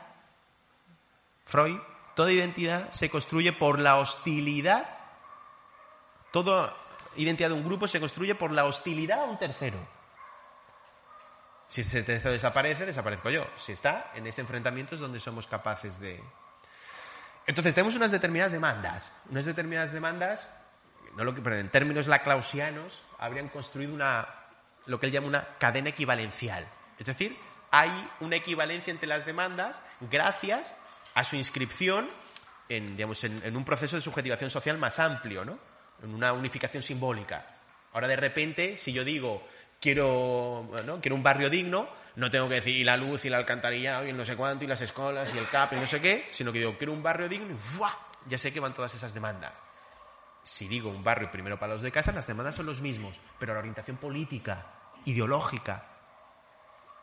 Freud, toda identidad se construye por la hostilidad, toda identidad de un grupo se construye por la hostilidad a un tercero. Si ese tercero desaparece, desaparezco yo. Si está, en ese enfrentamiento es donde somos capaces de... Entonces, tenemos unas determinadas demandas. Unas determinadas demandas, no lo que, pero en términos laclausianos, habrían construido una, lo que él llama una cadena equivalencial. Es decir, hay una equivalencia entre las demandas gracias a su inscripción en, digamos, en, un proceso de subjetivación social más amplio, ¿no? en una unificación simbólica. Ahora, de repente, si yo digo quiero, quiero un barrio digno, no tengo que decir y la luz y la alcantarilla y el no sé cuánto y las escuelas y el CAP y no sé qué, sino que digo, quiero un barrio digno y ya sé que van todas esas demandas. Si digo un barrio primero para los de casa, las demandas son los mismos, pero la orientación política, ideológica,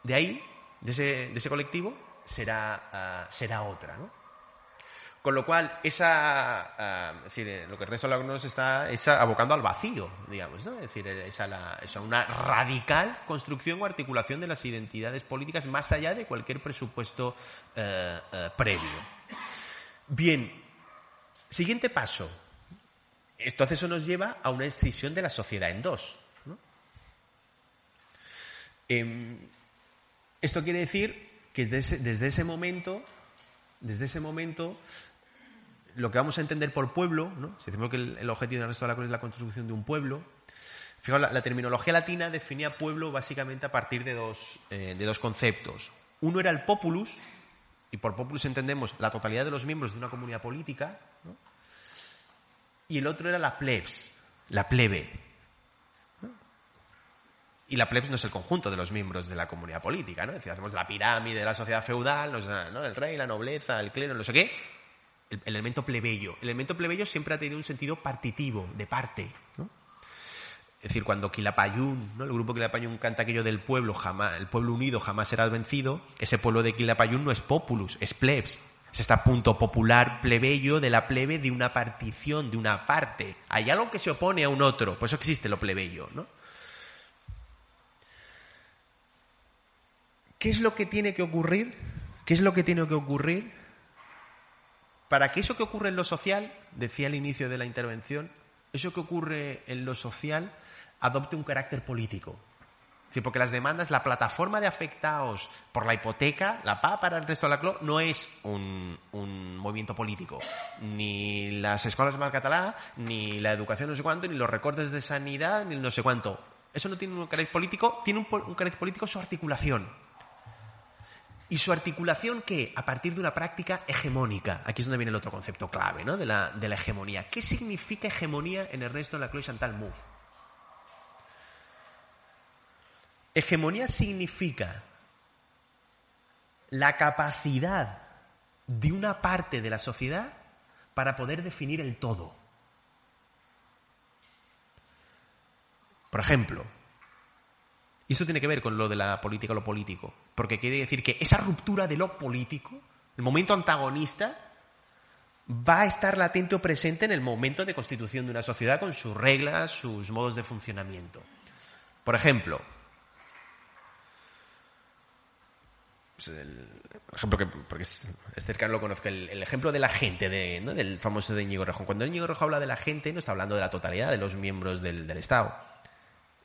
de ahí, de ese, de ese colectivo, será, ah, será otra. ¿no? Con lo cual, esa, ah, es decir, eh, lo que el resto de la está es abocando al vacío, digamos, ¿no? Es decir, esa, la, una radical construcción o articulación de las identidades políticas más allá de cualquier presupuesto eh, eh, previo. Bien, siguiente paso. Entonces eso nos lleva a una escisión de la sociedad en dos. Em, esto quiere decir que desde ese, momento, desde ese momento, lo que vamos a entender por pueblo, ¿no? si decimos que el, objetivo del resto de la cruz es la construcción de un pueblo, fijaos, la, terminología latina definía pueblo básicamente a partir de dos, eh, de dos conceptos. Uno era el populus, y por populus entendemos la totalidad de los miembros de una comunidad política, y el otro era la plebs, la plebe. Y la plebs no es el conjunto de los miembros de la comunidad política, ¿no? Es decir, hacemos la pirámide de la sociedad feudal, ¿no? el rey, la nobleza, el clero, no sé qué. El, elemento plebeyo. El elemento plebeyo siempre ha tenido un sentido partitivo, de parte. Es decir, cuando Quilapayún, ¿no? el grupo Quilapayún canta aquello del pueblo, jamás, el pueblo unido jamás será vencido, ese pueblo de Quilapayún no es populus, es plebs. Es este punto popular plebeyo de la plebe de una partición, de una parte. Hay algo que se opone a un otro, por eso existe lo plebeyo, ¿no? ¿Qué es lo que tiene que ocurrir? ¿Qué es lo que tiene que ocurrir para que eso que ocurre en lo social, decía al inicio de la intervención, eso que ocurre en lo social adopte un carácter político? Sí, porque las demandas, la plataforma de afectados por la hipoteca, la PA para el resto de la CLO, no es un, movimiento político. Ni las escuelas de catalá, ni la educación no sé cuánto, ni los recortes de sanidad, ni no sé cuánto. Eso no tiene un carácter político, tiene un, un carácter político su articulación. Y su articulación que a partir de una práctica hegemónica. Aquí es donde viene el otro concepto clave ¿no? de, la, hegemonía. ¿Qué significa hegemonía en el resto de la Chloe Chantal Mouffe? Hegemonía significa la capacidad de una parte de la sociedad para poder definir el todo. Por ejemplo, y eso tiene que ver con lo de la política lo político, porque quiere decir que esa ruptura de lo político, el momento antagonista, va a estar latente o presente en el momento de constitución de una sociedad con sus reglas, sus modos de funcionamiento. Por ejemplo, pues el ejemplo que porque es, cercano lo conozco, el, ejemplo de la gente, del famoso de Íñigo Rejo. Cuando Íñigo Rejo habla de la gente, no está hablando de la totalidad de los miembros del Estado.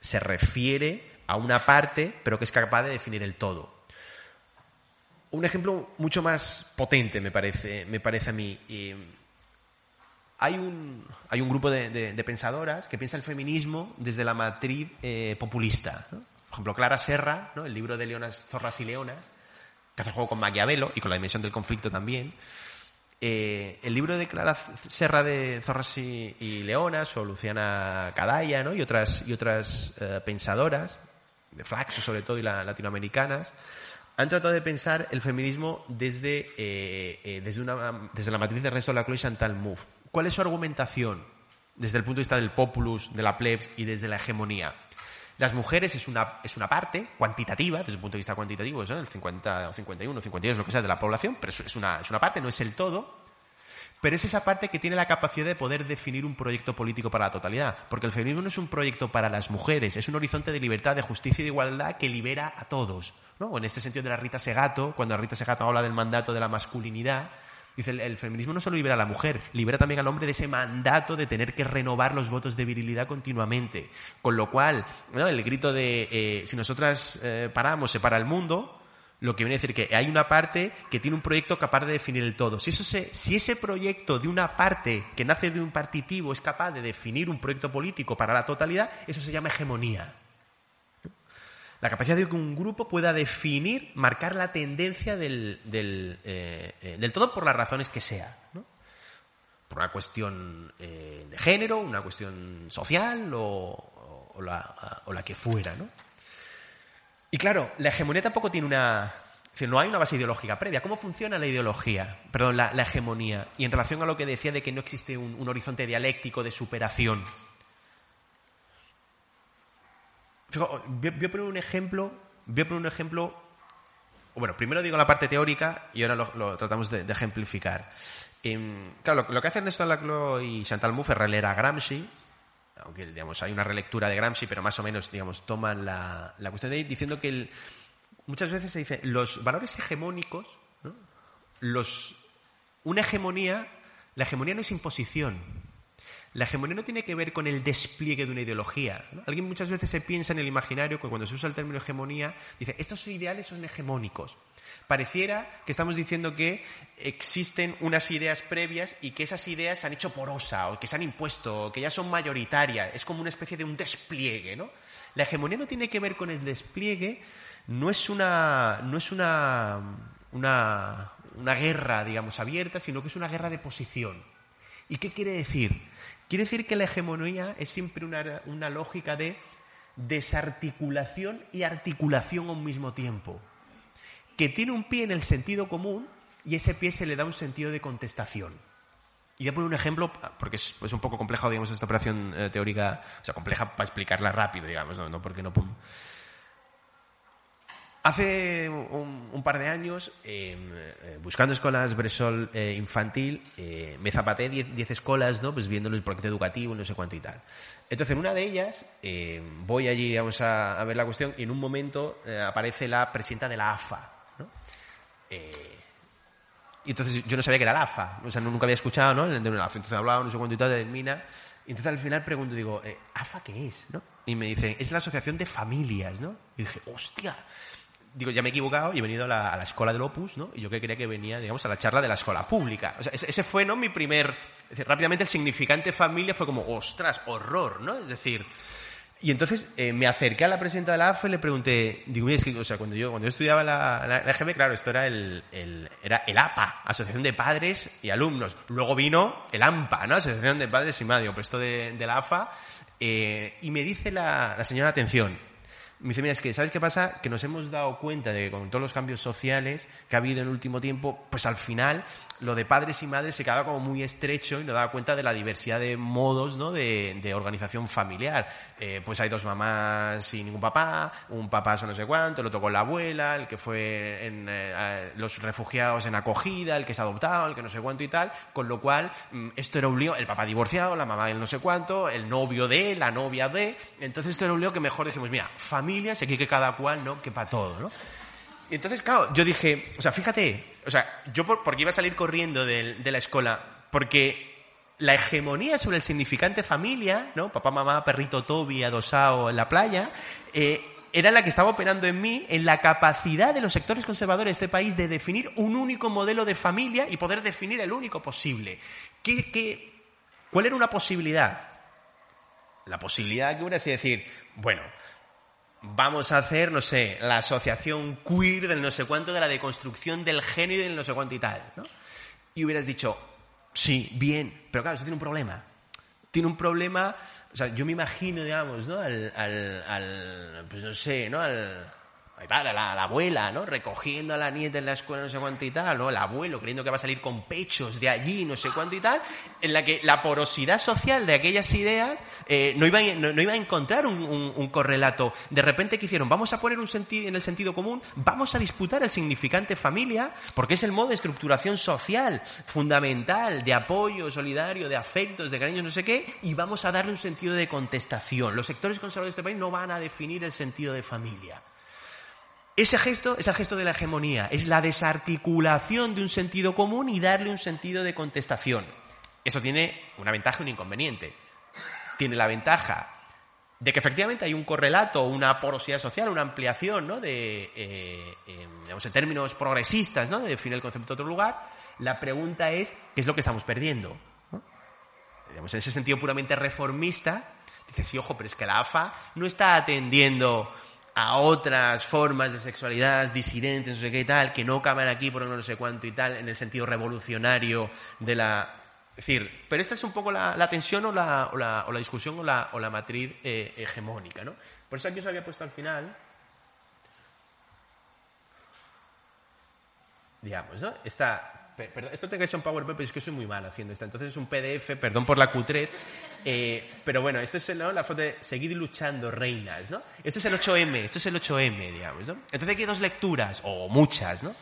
Se refiere a una parte, pero que es capaz de definir el todo. Un ejemplo mucho más potente, me parece, me parece a mí. hay, un, hay un grupo de, pensadoras que piensa el feminismo desde la matriz eh, populista. Por ejemplo, Clara Serra, ¿no? el libro de Leonas, Zorras y Leonas, que hace juego con Maquiavelo y con la dimensión del conflicto también. Eh, el libro de Clara Serra de Zorras y, Leonas, o Luciana Cadaya, ¿no? y otras, y otras eh, pensadoras, de Flaxo sobre todo y las latinoamericanas, han tratado de pensar el feminismo desde, eh, eh, desde, una, desde la matriz de resto de la Chloe Chantal Mouffe. ¿Cuál es su argumentación desde el punto de vista del populus, de la plebs y desde la hegemonía? Las mujeres es una, es una parte cuantitativa, desde un punto de vista cuantitativo, el 50 o 51, 52, lo que sea de la población, pero es una, es una parte, no es el todo, pero es esa parte que tiene la capacidad de poder definir un proyecto político para la totalidad. Porque el feminismo no es un proyecto para las mujeres, es un horizonte de libertad, de justicia y de igualdad que libera a todos. ¿no? En este sentido de la Rita Segato, cuando la Rita Segato habla del mandato de la masculinidad, dice el, feminismo no solo libera a la mujer, libera también al hombre de ese mandato de tener que renovar los votos de virilidad continuamente. Con lo cual, el grito de eh, si nosotras eh, paramos, se para el mundo, lo que viene a decir que hay una parte que tiene un proyecto capaz de definir el todo. Si, eso si ese proyecto de una parte que nace de un partitivo es capaz de definir un proyecto político para la totalidad, eso se llama hegemonía. La capacidad de que un grupo pueda definir, marcar la tendencia del, del, eh, eh, todo por las razones que sea. Por una cuestión eh, de género, una cuestión social o, la, o la que fuera. ¿no? Y claro, la hegemonía tampoco tiene una... no hay una base ideológica previa. ¿Cómo funciona la ideología? Perdón, la, hegemonía. Y en relación a lo que decía de que no existe un, horizonte dialéctico de superación. Voy, a poner un ejemplo. Voy a poner un ejemplo. Bueno, primero digo la parte teórica y ahora lo, tratamos de, ejemplificar. Em, claro, lo, que hacen Néstor Laclau y Chantal Mouffe es releer a Gramsci aunque digamos, hay una relectura de Gramsci, pero más o menos digamos, toman la, cuestión de ahí diciendo que muchas veces se dice los valores hegemónicos, los, una hegemonía, la hegemonía no es imposición. La hegemonía no tiene que ver con el despliegue de una ideología. Alguien muchas veces se piensa en el imaginario, cuando se usa el término hegemonía, dice, estos ideales son hegemónicos. Pareciera que estamos diciendo que existen unas ideas previas y que esas ideas se han hecho porosa o que se han impuesto o que ya son mayoritarias. Es como una especie de un despliegue, ¿no? La hegemonía no tiene que ver con el despliegue, no es una, una guerra, digamos, abierta, sino que es una guerra de posición. ¿Y qué quiere decir? Quiere decir que la hegemonía es siempre una, lógica de desarticulación y articulación a un mismo tiempo, que tiene un pie en el sentido común y ese pie se le da un sentido de contestación. Y voy a poner un ejemplo, porque es, un poco complejo, digamos, esta operación eh, teórica, o sea, compleja para explicarla rápido, digamos, no porque no... Hace un, par de años, em, eh, buscando escuelas Bresol eh, infantil, eh, me zapaté 10 escuelas, ¿no? Pues viendo el proyecto educativo, no sé cuánto y tal. Entonces, en una de ellas, em, voy allí, vamos a, ver la cuestión, y en un momento aparece la presidenta de la AFA, ¿no? y entonces yo no sabía que era la AFA, o sea, nunca había escuchado, ¿no? Entonces hablaba, no sé cuánto y tal, de Mina. Y entonces al final pregunto, digo, ¿AFA qué es? ¿no? Y me dicen, es la Asociación de Familias, ¿no? Y dije, hostia, digo, ya me he equivocado y he venido a la, a escuela del Opus, ¿no? Y yo que creía que venía, digamos, a la charla de la escuela pública. O sea, ese, fue, ¿no? Mi primer... Es decir, rápidamente el significante familia fue como, ostras, horror, ¿no? Es decir... Y entonces eh, me acerqué a la presidenta de la AFE y le pregunté, digo, es que, o sea, cuando yo, cuando yo estudiaba la, la, EGB, claro, esto era el, el, era el APA, Asociación de Padres y Alumnos. Luego vino el AMPA, ¿no? Asociación de Padres y Medio, pues esto de, de la AFA. Eh, y me dice la, la señora, atención, me dice, mira, es que, ¿sabes qué pasa? Que nos hemos dado cuenta de que con todos los cambios sociales que ha habido en el último tiempo, pues al final lo de padres y madres se quedaba como muy estrecho y nos daba cuenta de la diversidad de modos ¿no? de, organización familiar. Eh, pues hay dos mamás sin ningún papá, un papá son no sé cuánto, el otro con la abuela, el que fue en eh, los refugiados en acogida, el que se ha adoptado, el que no sé cuánto y tal, con lo cual mm, esto era un lío, el papá divorciado, la mamá el no sé cuánto, el novio de, la novia de, entonces esto era un lío que mejor decimos, mira, familia familias, aquí que cada cual, ¿no? Que para todo, ¿no? Entonces, claro, yo dije, o sea, fíjate, o sea, yo por, porque iba a salir corriendo de, la escuela, porque la hegemonía sobre el significante familia, ¿no? Papá, mamá, perrito Toby adosado en la playa, eh, era la que estaba operando en mí en la capacidad de los sectores conservadores de este país de definir un único modelo de familia y poder definir el único posible. ¿Qué, cuál era una posibilidad? La posibilidad que hubiera sido decir, bueno, vamos a hacer, no sé, la asociación queer del no sé cuánto, de la deconstrucción del género y del no sé cuánto y tal, ¿no? Y hubieras dicho, sí, bien, pero claro, eso tiene un problema. Tiene un problema, o sea, yo me imagino, digamos, ¿no? Al, al, al pues no sé, ¿no? Al, la, la, abuela, ¿no? Recogiendo a la nieta en la escuela, no sé cuánto y tal, ¿no? El abuelo creyendo que va a salir con pechos de allí, no sé cuánto y tal, en la que la porosidad social de aquellas ideas eh, no, iba, no, iba a encontrar un, correlato. De repente, ¿qué hicieron? Vamos a poner un sentido en el sentido común, vamos a disputar el significante familia, porque es el modo de estructuración social fundamental, de apoyo solidario, de afectos, de cariños, no sé qué, y vamos a darle un sentido de contestación. Los sectores conservadores de este país no van a definir el sentido de familia. Ese gesto es el gesto de la hegemonía, es la desarticulación de un sentido común y darle un sentido de contestación. Eso tiene una ventaja y un inconveniente. Tiene la ventaja de que efectivamente hay un correlato, una porosidad social, una ampliación, ¿no? De, eh, digamos, en términos progresistas, ¿no? De definir el concepto de otro lugar. La pregunta es, ¿qué es lo que estamos perdiendo? en ese sentido puramente reformista, dice, sí, ojo, pero es que la AFA no está atendiendo a otras formas de sexualidad disidentes, no sé qué y tal, que no caben aquí por no sé cuánto y tal, en el sentido revolucionario de la... Es decir, pero esta es un poco la, tensión o la, o, la, o la, discusión o la, o la matriz eh, hegemónica, ¿no? Por eso aquí os había puesto al final, digamos, ¿no? Esta esto tengo que ser un PowerPoint, pero es que soy muy mal haciendo esto. Entonces es un PDF, perdón por la cutrez. Eh, pero bueno, esto es la foto de seguir luchando, reinas, ¿no? Esto es el 8M, esto es el 8M, digamos, ¿no? Entonces aquí hay dos lecturas, o muchas, ¿no?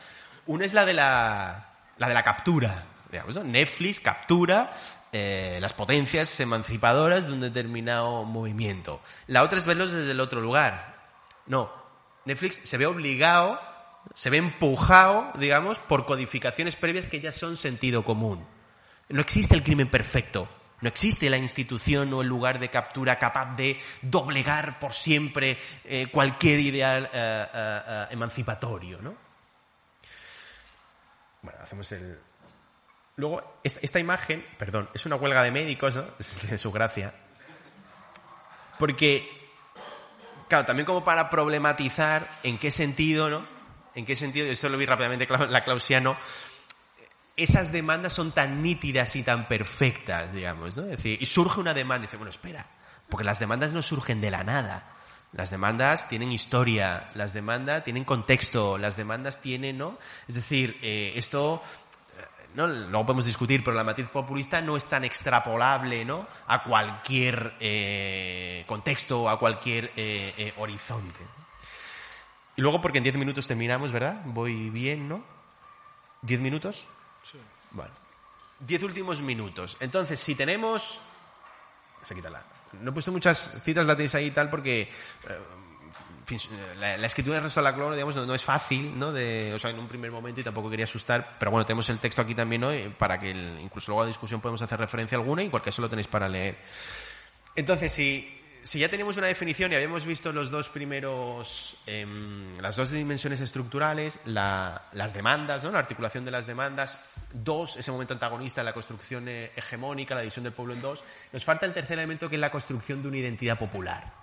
Una es la de la, la, de la captura, digamos, ¿no? Netflix captura eh, las potencias emancipadoras de un determinado movimiento. La otra es verlos desde el otro lugar. No, Netflix se ve obligado se ve empujado, digamos, por codificaciones previas que ya son sentido común. No existe el crimen perfecto. No existe la institución o el lugar de captura capaz de doblegar por siempre eh, cualquier ideal eh, eh, emancipatorio, ¿no? Bueno, hacemos el... Luego, esta imagen, perdón, es una huelga de médicos, ¿no? Es de su gracia. Porque, claro, también como para problematizar en qué sentido, ¿no? En qué sentido, esto lo vi rápidamente la Clausiano, esas demandas son tan nítidas y tan perfectas, digamos, ¿no? Es decir, y surge una demanda y dice, bueno, espera, porque las demandas no surgen de la nada. Las demandas tienen historia, las demandas tienen contexto, las demandas tienen, ¿no? Es decir, eh, esto eh, ¿no? luego podemos discutir, pero la matiz populista no es tan extrapolable ¿no? a cualquier eh, contexto a cualquier horizonte. Y luego, porque en diez minutos terminamos, ¿verdad? Voy bien, ¿no? ¿Diez minutos? Bueno. Diez últimos minutos. Entonces, si tenemos... Se quítala. No he puesto muchas citas, la tenéis ahí y tal, porque... Eh, la, escritura del resto de la cloro, digamos, no, es fácil, ¿no? De, o sea, en un primer momento y tampoco quería asustar, pero bueno, tenemos el texto aquí también, ¿no? Para que incluso luego a la discusión podemos hacer referencia alguna y cualquier eso lo tenéis para leer. Entonces, si si ya tenemos una definición y habíamos visto los dos primeros, em, las dos dimensiones estructurales, las demandas, la articulación de las demandas, dos, ese momento antagonista, la construcción eh, hegemónica, la división del pueblo en dos, nos falta el tercer elemento que es la construcción de una identidad popular.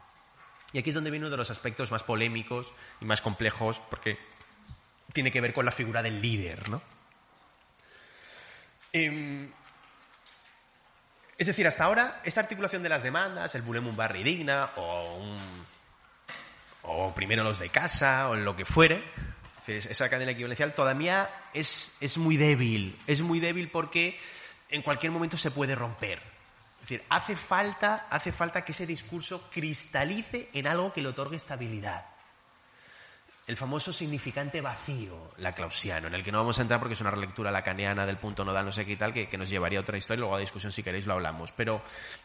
Y aquí es donde viene uno de los aspectos más polémicos y más complejos, porque tiene que ver con la figura del líder. ¿no? Em, es decir, hasta ahora, esta articulación de las demandas, el Bulem un barri digna, o, o primero los de casa, o lo que fuere, esa cadena equivalencial todavía es, es muy débil. Es muy débil porque en cualquier momento se puede romper. Es decir, hace falta, hace falta que ese discurso cristalice en algo que le otorgue estabilidad el famoso significante vacío laclausiano, en el que no vamos a entrar porque es una relectura lacaniana del punto nodal, no sé qué y tal, que, nos llevaría a otra historia, luego a discusión si queréis lo hablamos. Pero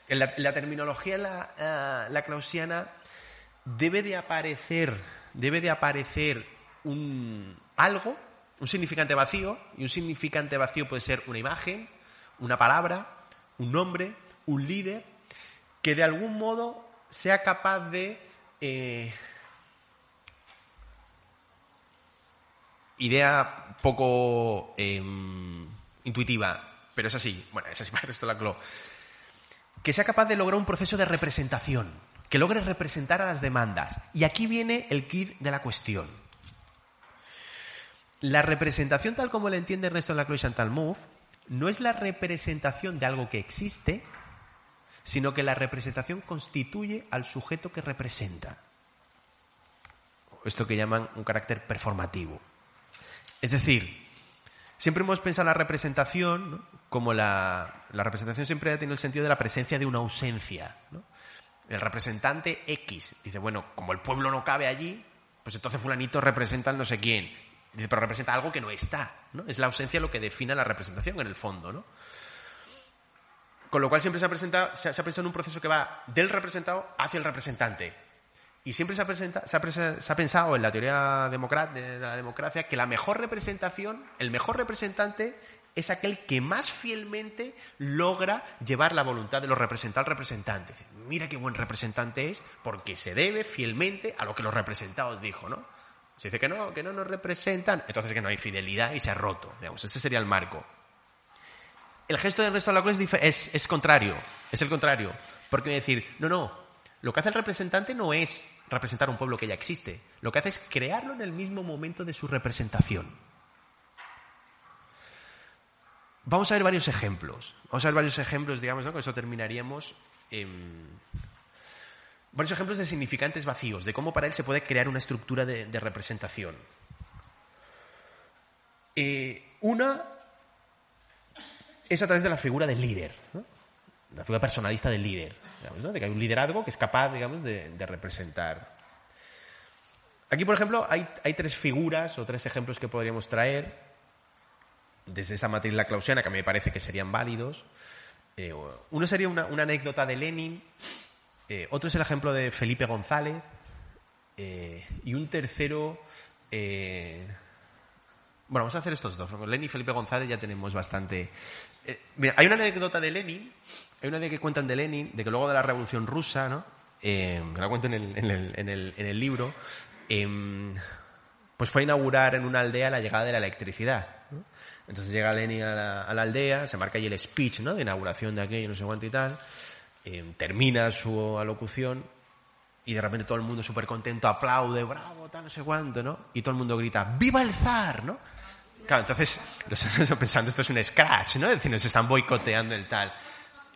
en la, terminología la, uh, laclausiana debe de aparecer, debe de aparecer un algo, un significante vacío, y un significante vacío puede ser una imagen, una palabra, un nombre, un líder, que de algún modo sea capaz de eh, idea poco em, intuitiva, pero es así, bueno, es así para de la CLO, que sea capaz de lograr un proceso de representación, que logre representar a las demandas. Y aquí viene el kit de la cuestión. La representación tal como la entiende Ernesto Laclau y Chantal Mouffe no es la representación de algo que existe, sino que la representación constituye al sujeto que representa. Esto que llaman un carácter performativo. Es decir, siempre hemos pensado la representación como la, representación siempre ha tenido el sentido de la presencia de una ausencia. El representante X dice, bueno, como el pueblo no cabe allí, pues entonces fulanito representa al no sé quién. Dice, pero representa algo que no está. ¿no? Es la ausencia lo que define la representación en el fondo. ¿no? Con lo cual siempre se ha, se ha pensado en un proceso que va del representado hacia el representante. Y siempre se ha, pensado en la teoría de la democracia que la mejor representación, el mejor representante es aquel que más fielmente logra llevar la voluntad de los representantes al representante. Mira qué buen representante es porque se debe fielmente a lo que los representados dijo, ¿no? Se dice que no, que no nos representan, entonces que no hay fidelidad y se ha roto. Digamos, ese sería el marco. El gesto del resto de la clase es, es contrario, es el contrario. Porque decir, no, no, lo que hace el representante no es representar un pueblo que ya existe, lo que hace es crearlo en el mismo momento de su representación. Vamos a ver varios ejemplos. Vamos a ver varios ejemplos, digamos, ¿no? con eso terminaríamos. varios ejemplos de significantes vacíos, de cómo para él se puede crear una estructura de, representación. Eh, una es a través de la figura del líder. la figura personalista del líder, de que hay un liderazgo que es capaz, digamos, de, representar. Aquí, por ejemplo, hay, tres figuras o tres ejemplos que podríamos traer desde esa matriz la clausiana que a mí me parece que serían válidos. Eh, uno sería una, anécdota de Lenin, eh, otro es el ejemplo de Felipe González eh, y un tercero... bueno, vamos a hacer estos dos. Lenin y Felipe González ya tenemos bastante... mira, hay una anécdota de Lenin hay una idea que cuentan de Lenin, de que luego de la Revolución Rusa, ¿no? Eh, que la cuento en el, libro, em, pues fue a inaugurar en una aldea la llegada de la electricidad. ¿no? Entonces llega Lenin a la, aldea, se marca ahí el speech ¿no? de inauguración de aquello, no sé cuánto y tal, eh, termina su alocución y de repente todo el mundo súper contento aplaude, bravo, tal, no sé cuánto, ¿no? Y todo el mundo grita, ¡viva el zar! ¿no? Claro, entonces pensando, esto es un scratch, ¿no? Es decir, nos están boicoteando el tal.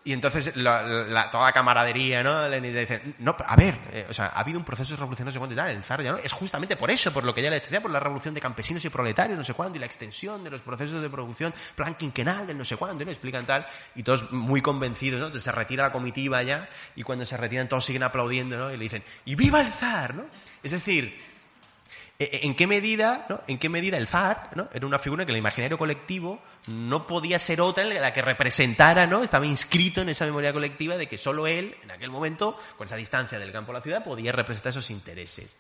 Y entonces la, la, toda la camaradería, ¿no? Lenin dice, no, a ver, eh, o sea, ha habido un proceso de revolución no sé cuánto y tal, el zar ya no, es justamente por eso, por lo que ya la electricidad, por la revolución de campesinos y proletarios, no sé cuánto, y la extensión de los procesos de producción, plan quinquenal del no sé cuánto, ¿no? Explican tal, y todos muy convencidos, ¿no? Entonces se retira la comitiva ya, y cuando se retiran todos siguen aplaudiendo, ¿no? Y le dicen, ¡y viva el zar! ¿no? Es decir, ¿En qué medida, ¿no? en qué medida el ¿no? era una figura que el imaginario colectivo no podía ser otra en la que representara, ¿no? estaba inscrito en esa memoria colectiva de que solo él, en aquel momento, con esa distancia del campo a la ciudad, podía representar esos intereses.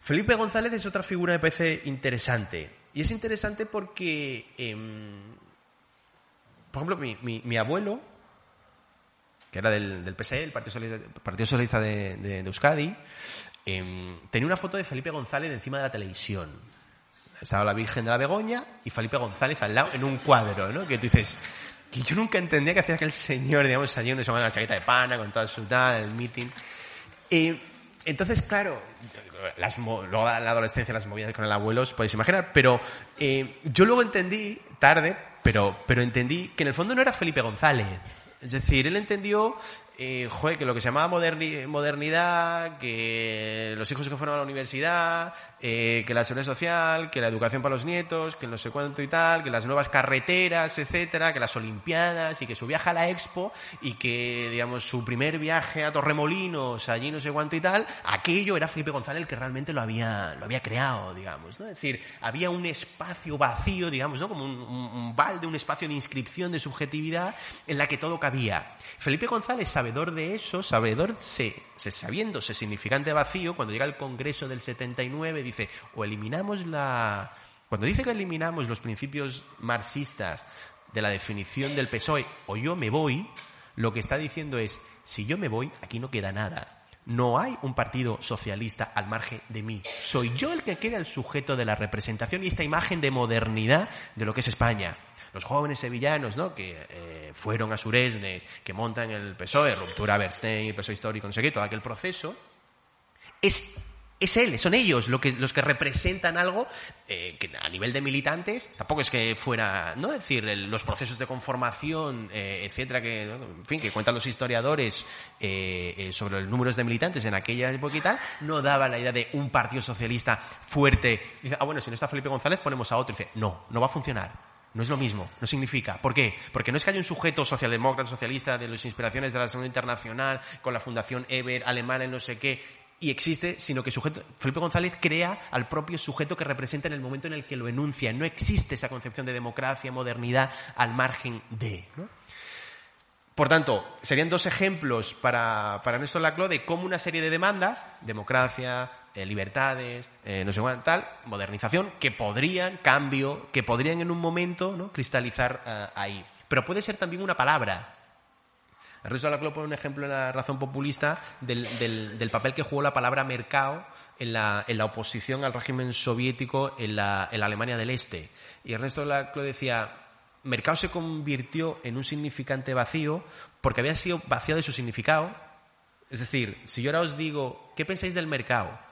Felipe González es otra figura que me parece interesante. Y es interesante porque, eh, por ejemplo, mi, abuelo, que era del, del PSE, el Partido Socialista, de Euskadi, eh, tenía una foto de Felipe González encima de la televisión. Estaba la Virgen de la Begoña y Felipe González al lado en un cuadro, ¿no? Que tú dices, que yo nunca entendía que hacía aquel señor, digamos, saliendo de la chaqueta de pana, con toda su tal, el meeting. Eh, entonces, claro, las, luego la adolescencia las movidas con el abuelo, os podéis imaginar, pero eh, yo luego entendí, tarde, pero, pero entendí que en el fondo no era Felipe González. Es decir, él entendió eh, joder, que lo que se llamaba moderni modernidad, que los hijos que fueron a la universidad, eh, que la seguridad social, que la educación para los nietos, que no sé cuánto y tal, que las nuevas carreteras, etcétera, que las olimpiadas y que su viaje a la Expo y que, digamos, su primer viaje a Torremolinos, allí no sé cuánto y tal, aquello era Felipe González el que realmente lo había, lo había creado, digamos, ¿no? Es decir, había un espacio vacío, digamos, ¿no? Como un, un, un balde, un espacio de inscripción de subjetividad en la que todo cabía. Felipe González, sabedor de eso, sabedor, se, se sabiéndose significante vacío, cuando llega al Congreso del 79, dice, o eliminamos la... Cuando dice que eliminamos los principios marxistas de la definición del PSOE, o yo me voy, lo que está diciendo es, si yo me voy, aquí no queda nada. No hay un partido socialista al margen de mí. Soy yo el que quiere el sujeto de la representación y esta imagen de modernidad de lo que es España. Los jóvenes sevillanos, ¿no? Que eh, fueron a Suresnes, que montan el PSOE, ruptura Bernstein, PSOE histórico, no sé qué, todo aquel proceso, es es él, son ellos lo que, los que representan algo eh, que a nivel de militantes tampoco es que fuera, ¿no? Es decir, los procesos de conformación, eh, etcétera, que, fin, que cuentan los historiadores eh, sobre los números de militantes en aquella época y tal, no daba la idea de un partido socialista fuerte. Dice, ah, bueno, si no está Felipe González, ponemos a otro. Dice, no, no va a funcionar. No es lo mismo, no significa. ¿Por qué? Porque no es que haya un sujeto socialdemócrata, socialista, de las inspiraciones de la Segunda Internacional, con la Fundación Eber, alemana, no sé qué, y existe, sino que sujeto, Felipe González crea al propio sujeto que representa en el momento en el que lo enuncia. No existe esa concepción de democracia, modernidad al margen de. ¿no? Por tanto, serían dos ejemplos para, para Néstor Laclau de cómo una serie de demandas, democracia, eh, libertades, eh, no sé cuánto, tal, modernización, que podrían, cambio, que podrían en un momento ¿no? cristalizar uh, ahí. Pero puede ser también una palabra, Ernesto Laclau pone un ejemplo en la razón populista del, del, papel que jugó la palabra mercado en la, en la oposición al régimen soviético en la, en la, Alemania del Este. Y Ernesto Laclau decía, mercado se convirtió en un significante vacío porque había sido vaciado de su significado. Es decir, si yo ahora os digo, ¿qué pensáis del mercado?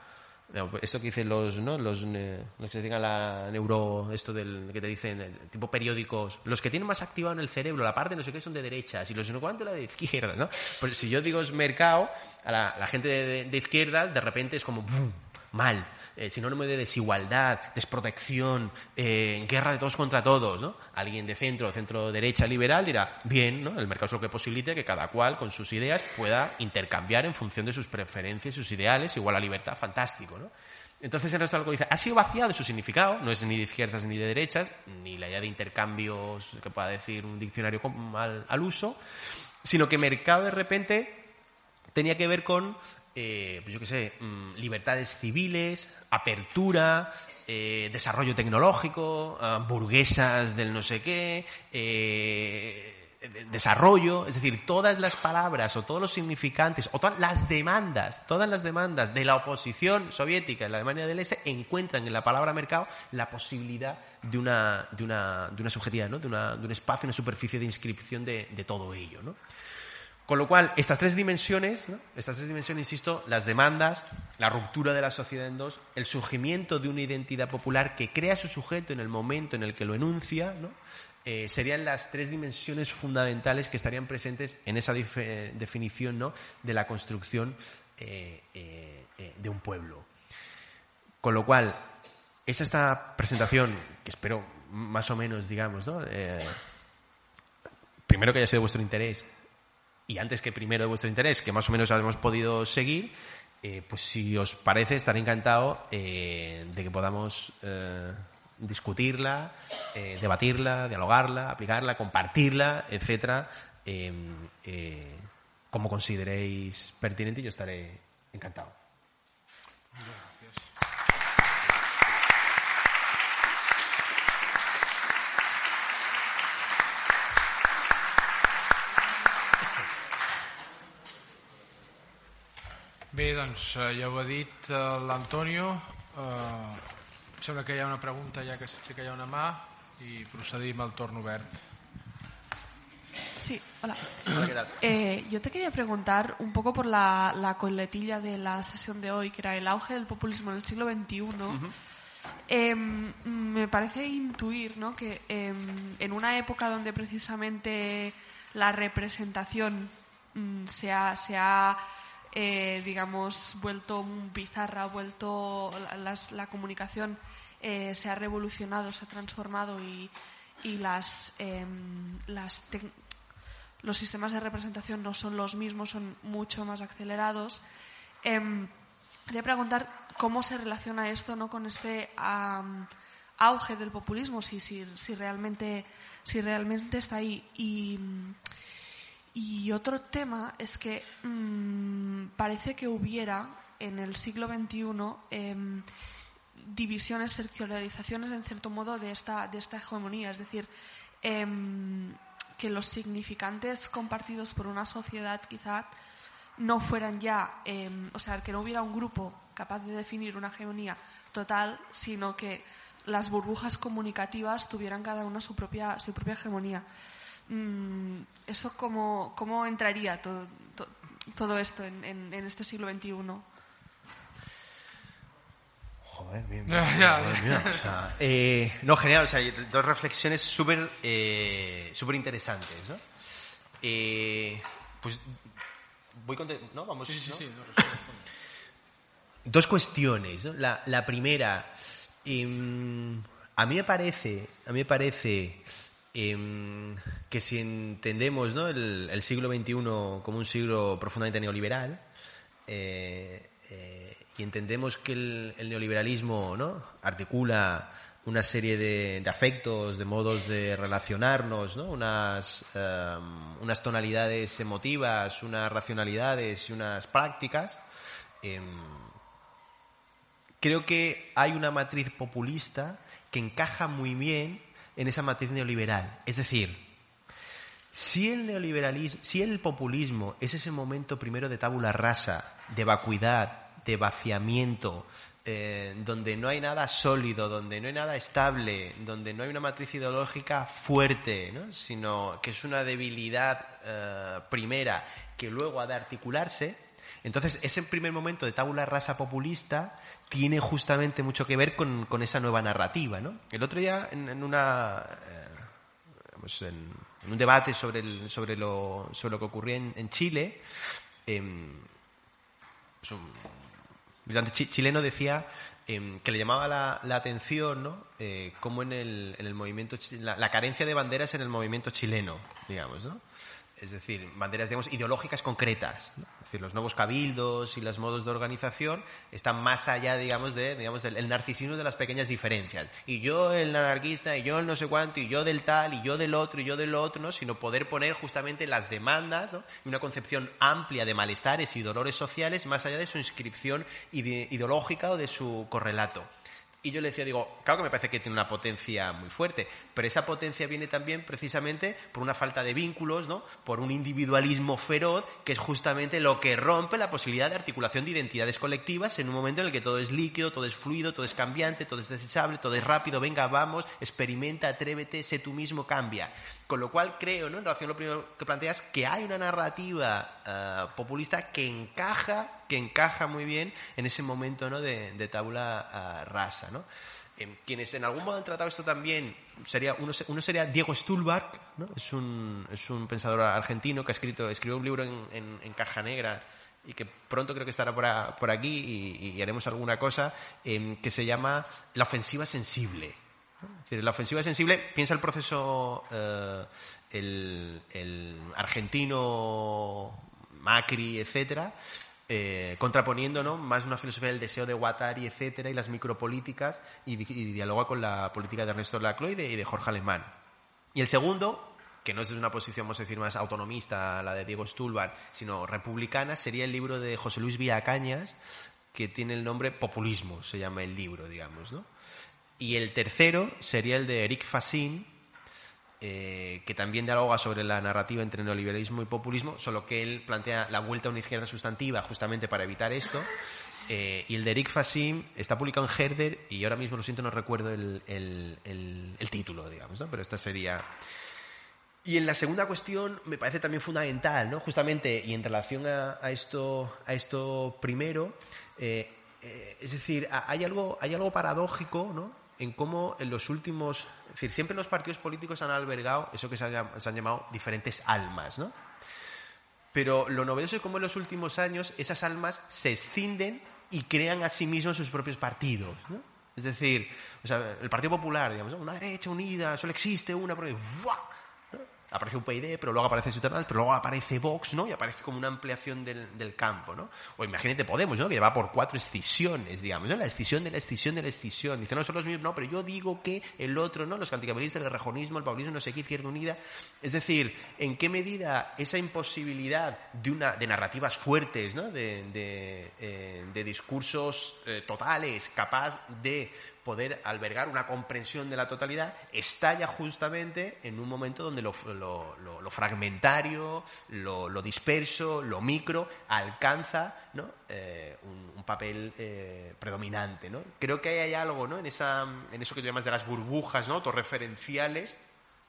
Esto que dicen los, ¿no? los, los que digan la neuro, esto del que te dicen, tipo periódicos, los que tienen más activado en el cerebro, la parte no sé qué son de derechas y los no cuánto la de izquierda, ¿no? Pues si yo digo es mercado, a la, gente de, de, de, de repente es como ¡bum! Mal, eh, sinónimo de desigualdad, desprotección, eh, guerra de todos contra todos, ¿no? Alguien de centro, centro derecha liberal dirá, bien, ¿no? El mercado es lo que posibilita que cada cual con sus ideas pueda intercambiar en función de sus preferencias, sus ideales, igual a libertad, fantástico, ¿no? Entonces el resto algo dice, ha sido vaciado de su significado, no es ni de izquierdas ni de derechas, ni la idea de intercambios que pueda decir un diccionario al, al uso, sino que mercado de repente tenía que ver con eh, pues yo qué sé, mmm, libertades civiles, apertura, eh, desarrollo tecnológico, uh, burguesas del no sé qué, eh, desarrollo, es decir, todas las palabras o todos los significantes o todas las demandas, todas las demandas de la oposición soviética en la Alemania del Este encuentran en la palabra mercado la posibilidad de una, de una, de una subjetividad, ¿no? de, una, de un espacio, una superficie de inscripción de, de todo ello. ¿no? Con lo cual, estas tres dimensiones, estas tres dimensiones, insisto, las demandas, la ruptura de la sociedad en dos, el surgimiento de una identidad popular que crea su sujeto en el momento en el que lo enuncia, eh, serían las tres dimensiones fundamentales que estarían presentes en esa definición de la construcción eh, eh, de un pueblo. Con lo cual, es esta presentación, que espero más o menos, digamos, ¿no? primero que haya sido vuestro interés, y antes que primero de vuestro interés, que más o menos hemos podido seguir, eh, pues si os parece, estaré encantado eh, de que podamos eh, discutirla, debatirla, dialogarla, aplicarla, compartirla, etcétera, como consideréis pertinente yo estaré encantado. Bé, doncs eh, ja ho ha dit eh, l'Antonio. Eh, sembla que hi ha una pregunta ja que sí que hi ha una mà i procedim al torn obert. Sí, hola. Eh, yo te quería preguntar un poco por la, la, coletilla de la sesión de hoy, que era el auge del populismo en el siglo XXI. Uh -huh. eh, me parece intuir ¿no? que eh, en una época donde precisamente la representación mm, se ha, se ha eh, digamos, vuelto bizarra, vuelto la comunicación eh, se ha revolucionado, se ha transformado y, y las, em, las los sistemas de representación no son los mismos, son mucho más acelerados. Eh, quería preguntar cómo se relaciona esto ¿no? con este auge del populismo, si, si, si, realmente, si realmente está ahí. Y, y otro tema es que mmm, parece que hubiera en el siglo XXI eh, divisiones, sectorializaciones en cierto modo de esta, de esta hegemonía, es decir, eh, que los significantes compartidos por una sociedad quizá no fueran ya, eh, o sea, que no hubiera un grupo capaz de definir una hegemonía total, sino que las burbujas comunicativas tuvieran cada una su propia, su propia hegemonía. Mm, ¿Eso cómo, cómo entraría todo, to, todo esto en, en, en, este siglo XXI? Joder, bien, bien, bien, bien o sea, eh, no, genial, o sea, dos reflexiones súper eh, super interesantes, ¿no? Eh, pues voy con... ¿No? Vamos, sí, sí, ¿no? sí, Dos cuestiones, ¿no? La, la primera, eh, a mí me parece, a mí me parece eh, que si entendemos el, siglo XXI como un siglo profundamente neoliberal eh, eh, y entendemos que el, neoliberalismo articula una serie de, afectos, de modos de relacionarnos, ¿no? unas, tonalidades emotivas, unas racionalidades y unas prácticas, eh, creo que hay una matriz populista que encaja muy bien en esa matriz neoliberal. Es decir, si el neoliberalismo, si el populismo es ese momento primero de tabula rasa, de vacuidad, de vaciamiento, eh, donde no hay nada sólido, donde no hay nada estable, donde no hay una matriz ideológica fuerte, ¿no? sino que es una debilidad eh, primera que luego ha de articularse, entonces, ese primer momento de tabula rasa populista tiene justamente mucho que ver con, esa nueva narrativa. ¿no? El otro día, en, en una. Eh, pues en, un debate sobre, lo, que ocurría en, en Chile, eh, pues un militante chileno decía eh, que le llamaba la, la atención ¿no? eh, cómo en el, en el movimiento la, la, carencia de banderas en el movimiento chileno, digamos, ¿no? Es decir, banderas ideológicas concretas. Es decir, los nuevos cabildos y los modos de organización están más allá, digamos, de, digamos, del el narcisismo de las pequeñas diferencias. Y yo el anarquista, y yo el no sé cuánto, y yo del tal, y yo del otro, y yo del otro, ¿no? sino poder poner justamente las demandas y una concepción amplia de malestares y dolores sociales más allá de su inscripción ide ideológica o de su correlato. Y yo le decía, digo, claro que me parece que tiene una potencia muy fuerte, pero esa potencia viene también precisamente por una falta de vínculos, ¿no? por un individualismo feroz, que es justamente lo que rompe la posibilidad de articulación de identidades colectivas en un momento en el que todo es líquido, todo es fluido, todo es cambiante, todo es desechable, todo es rápido, venga, vamos, experimenta, atrévete, sé tú mismo, cambia. Con lo cual creo, ¿no? en relación a lo primero que planteas, que hay una narrativa eh, populista que encaja, que encaja muy bien en ese momento ¿no? de, tabla eh, rasa. ¿no? Quienes en algún modo han tratado esto también, sería, uno, sería Diego Stulbark, ¿no? es, un, es un pensador argentino que ha escrito, escribió un libro en, en, caja negra y que pronto creo que estará por, aquí y, haremos alguna cosa, em, que se llama La ofensiva sensible la ofensiva sensible, piensa el proceso, eh, el, argentino, Macri, etcétera, eh, contraponiendo más una filosofía del deseo de Guattari, etcétera, y las micropolíticas, y, dialoga con la política de Ernesto Lacroix y de, Jorge Alemán. Y el segundo, que no es una posición, vamos a decir, más autonomista, la de Diego Stulbar, sino republicana, sería el libro de José Luis Villacañas, que tiene el nombre Populismo, se llama el libro, digamos, ¿no? Y el tercero sería el de Eric Fassin, eh, que también dialoga sobre la narrativa entre neoliberalismo y populismo, solo que él plantea la vuelta a una izquierda sustantiva justamente para evitar esto. Eh, y el de Eric Fassin está publicado en Herder y ahora mismo, lo siento, no recuerdo el, título, digamos, ¿no? pero esta sería... Y en la segunda cuestión me parece también fundamental, ¿no? justamente, y en relación a, esto, a esto primero, eh, es decir, hay algo, hay algo paradójico, ¿no? en cómo en los últimos, es decir, siempre los partidos políticos han albergado eso que se han, llamado diferentes almas, ¿no? Pero lo novedoso es cómo en los últimos años esas almas se escinden y crean a sí mismos sus propios partidos, ¿no? Es decir, el Partido Popular, digamos, una derecha unida, solo existe una, pero aparece un PID, pero luego aparece Ciudadanos, pero luego aparece Vox, ¿no? Y aparece como una ampliación del, del campo, ¿no? O imagínate Podemos, ¿no? Que va por cuatro escisiones, digamos, ¿no? La escisión de la escisión de la escisión. Dice, no, son los mismos, no, pero yo digo que el otro, ¿no? Los anticapitalistas, el rejonismo, el paulismo, no sé qué, Izquierda Unida. Es decir, ¿en qué medida esa imposibilidad de, una, de narrativas fuertes, ¿no? De, de, eh, discursos eh, totales, capaz de poder albergar una comprensión de la totalidad, estalla justamente en un momento donde lo, fragmentario, lo, disperso, lo micro, alcanza eh, un, papel eh, predominante. Creo que hay algo ¿no? en, esa, en eso que tú llamas de las burbujas ¿no? autorreferenciales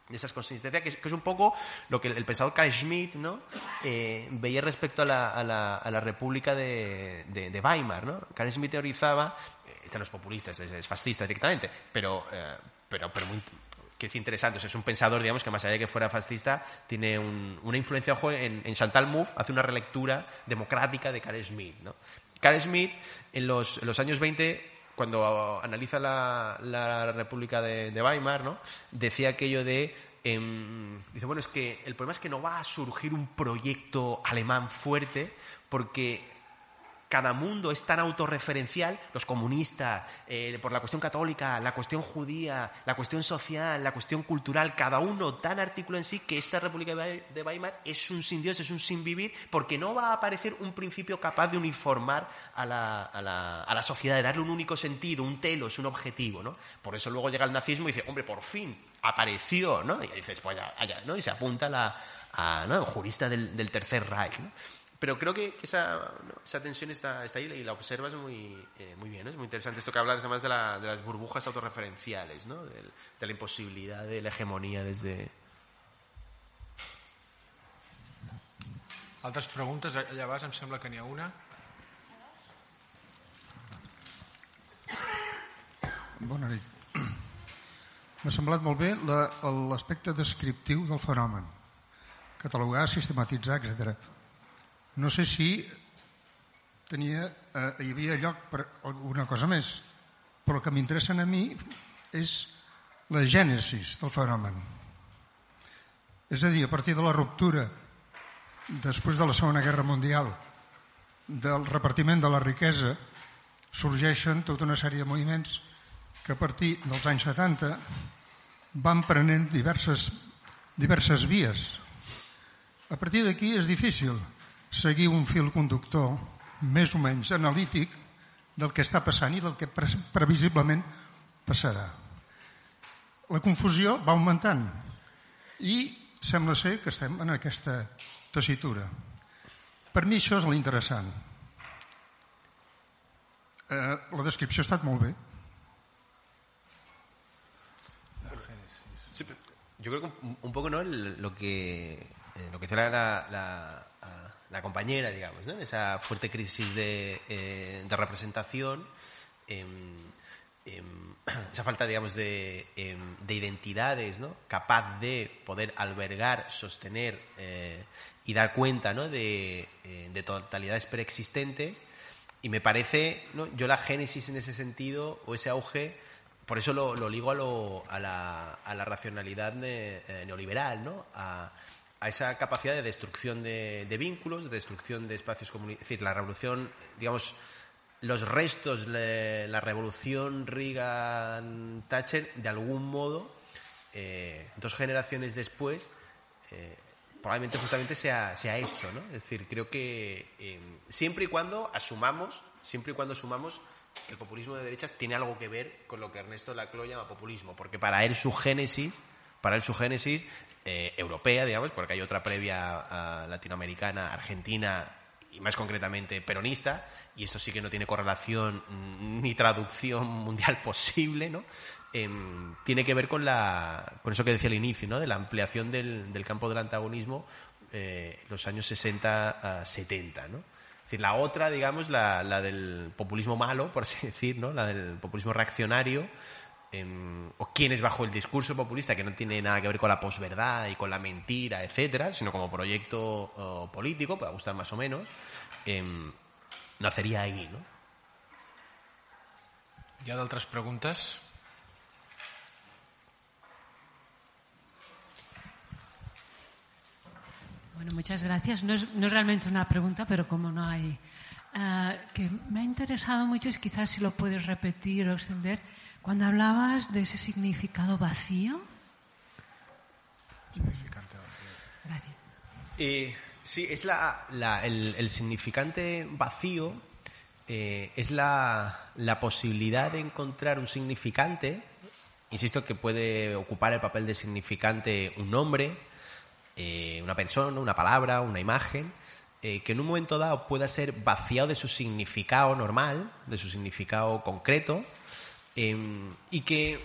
de esas consistencias, que es, un poco lo que el, pensador Carl Schmitt ¿no? Eh, veía respecto a la, a la, a la República de, de, Weimar. ¿no? Carl Schmitt teorizaba, este no es es, fascista directamente, pero, eh, pero, pero que es interesante. es un pensador, digamos, que más allá de que fuera fascista, tiene una influencia, ojo, en, en, Chantal Mouffe hace una relectura democrática de Carl Schmitt. ¿no? Carl Schmitt, en los, en los años 20, cuando analiza la, República de, Weimar, ¿no? decía aquello de em, dice, bueno, es que el problema es que no va a surgir un proyecto alemán fuerte porque cada mundo es tan autorreferencial, los comunistas, eh, por la cuestión católica, la cuestión judía, la cuestión social, la cuestión cultural, cada uno tan artículo en sí que esta República de Weimar es un sin Dios, es un sin vivir, porque no va a aparecer un principio capaz de uniformar a la, la, la sociedad, de darle un único sentido, un telos, un objetivo. ¿no? Por eso luego llega el nazismo y dice, hombre, por fin apareció, ¿no? Y dices, pues allá, ¿no? Y se apunta la, a, ¿no? jurista del, del Tercer Reich, ¿no? Pero creo que esa, esa tensión está, está, ahí y la observas muy, eh, muy bien. Es muy interesante esto que hablas además de, la, de las burbujas autorreferenciales, ¿no? de, de la imposibilidad de la hegemonía desde... Altres preguntes? Allà vas, em sembla que n'hi ha una. Bona nit. M'ha semblat molt bé l'aspecte descriptiu del fenomen. Catalogar, sistematitzar, etc no sé si tenia, eh, hi havia lloc per alguna cosa més, però el que m'interessa a mi és la gènesis del fenomen. És a dir, a partir de la ruptura després de la Segona Guerra Mundial del repartiment de la riquesa sorgeixen tota una sèrie de moviments que a partir dels anys 70 van prenent diverses, diverses vies. A partir d'aquí és difícil seguir un fil conductor més o menys analític del que està passant i del que pre previsiblement passarà. La confusió va augmentant i sembla ser que estem en aquesta tessitura. Per mi això és l'interessant. Eh, la descripció ha estat molt bé. Sí, yo creo que un, un poco no lo que eh, lo que dice la, la, la, compañera, digamos, ¿no? esa fuerte crisis de, eh, de representación, eh, esa falta, digamos, de, em, de, identidades, ¿no? capaz de poder albergar, sostener eh, y dar cuenta ¿no? de, eh, de totalidades preexistentes. Y me parece, ¿no? yo la génesis en ese sentido, o ese auge, por eso lo, lo ligo a, lo, a, la, a, la, racionalidad neoliberal, ¿no? A, a, esa capacidad de destrucción de, de, vínculos, de destrucción de espacios comunitarios. Es decir, la revolución, digamos, los restos, de la revolución Reagan-Thatcher, de algún modo, eh, dos generaciones después, eh, probablemente justamente sea, sea, esto, ¿no? Es decir, creo que eh, siempre y cuando asumamos, siempre y cuando asumamos el populismo de derechas tiene algo que ver con lo que Ernesto Laclau llama populismo, porque para él su génesis, para él su génesis eh, europea, digamos, porque hay otra previa a latinoamericana, argentina y más concretamente peronista, y eso sí que no tiene correlación ni traducción mundial posible, ¿no? Eh, tiene que ver con, la, con eso que decía al inicio, ¿no? de la ampliación del, del campo del antagonismo eh, los años 60 a 70. ¿no? Es decir, la otra, digamos, la, la, del populismo malo, por así decir, ¿no? la del populismo reaccionario, eh, o quienes bajo el discurso populista, que no tiene nada que ver con la posverdad y con la mentira, etcétera, sino como proyecto oh, político, puede gustar más o menos, eh, nacería ahí, ¿no? ¿Hi ha d'altres preguntes? Bueno, muchas gracias. No es, no es, realmente una pregunta, pero como no hay... Uh, que me ha interesado mucho es quizás si lo puedes repetir o extender. Cuando hablabas de ese significado vacío. Significante vacío. Gracias. Eh, sí, es la, la, el, el, significante vacío eh, es la, la posibilidad de encontrar un significante, insisto que puede ocupar el papel de significante un nombre, eh, una persona, una palabra, una imagen, eh, que en un momento dado pueda ser vaciado de su significado normal, de su significado concreto, eh, y que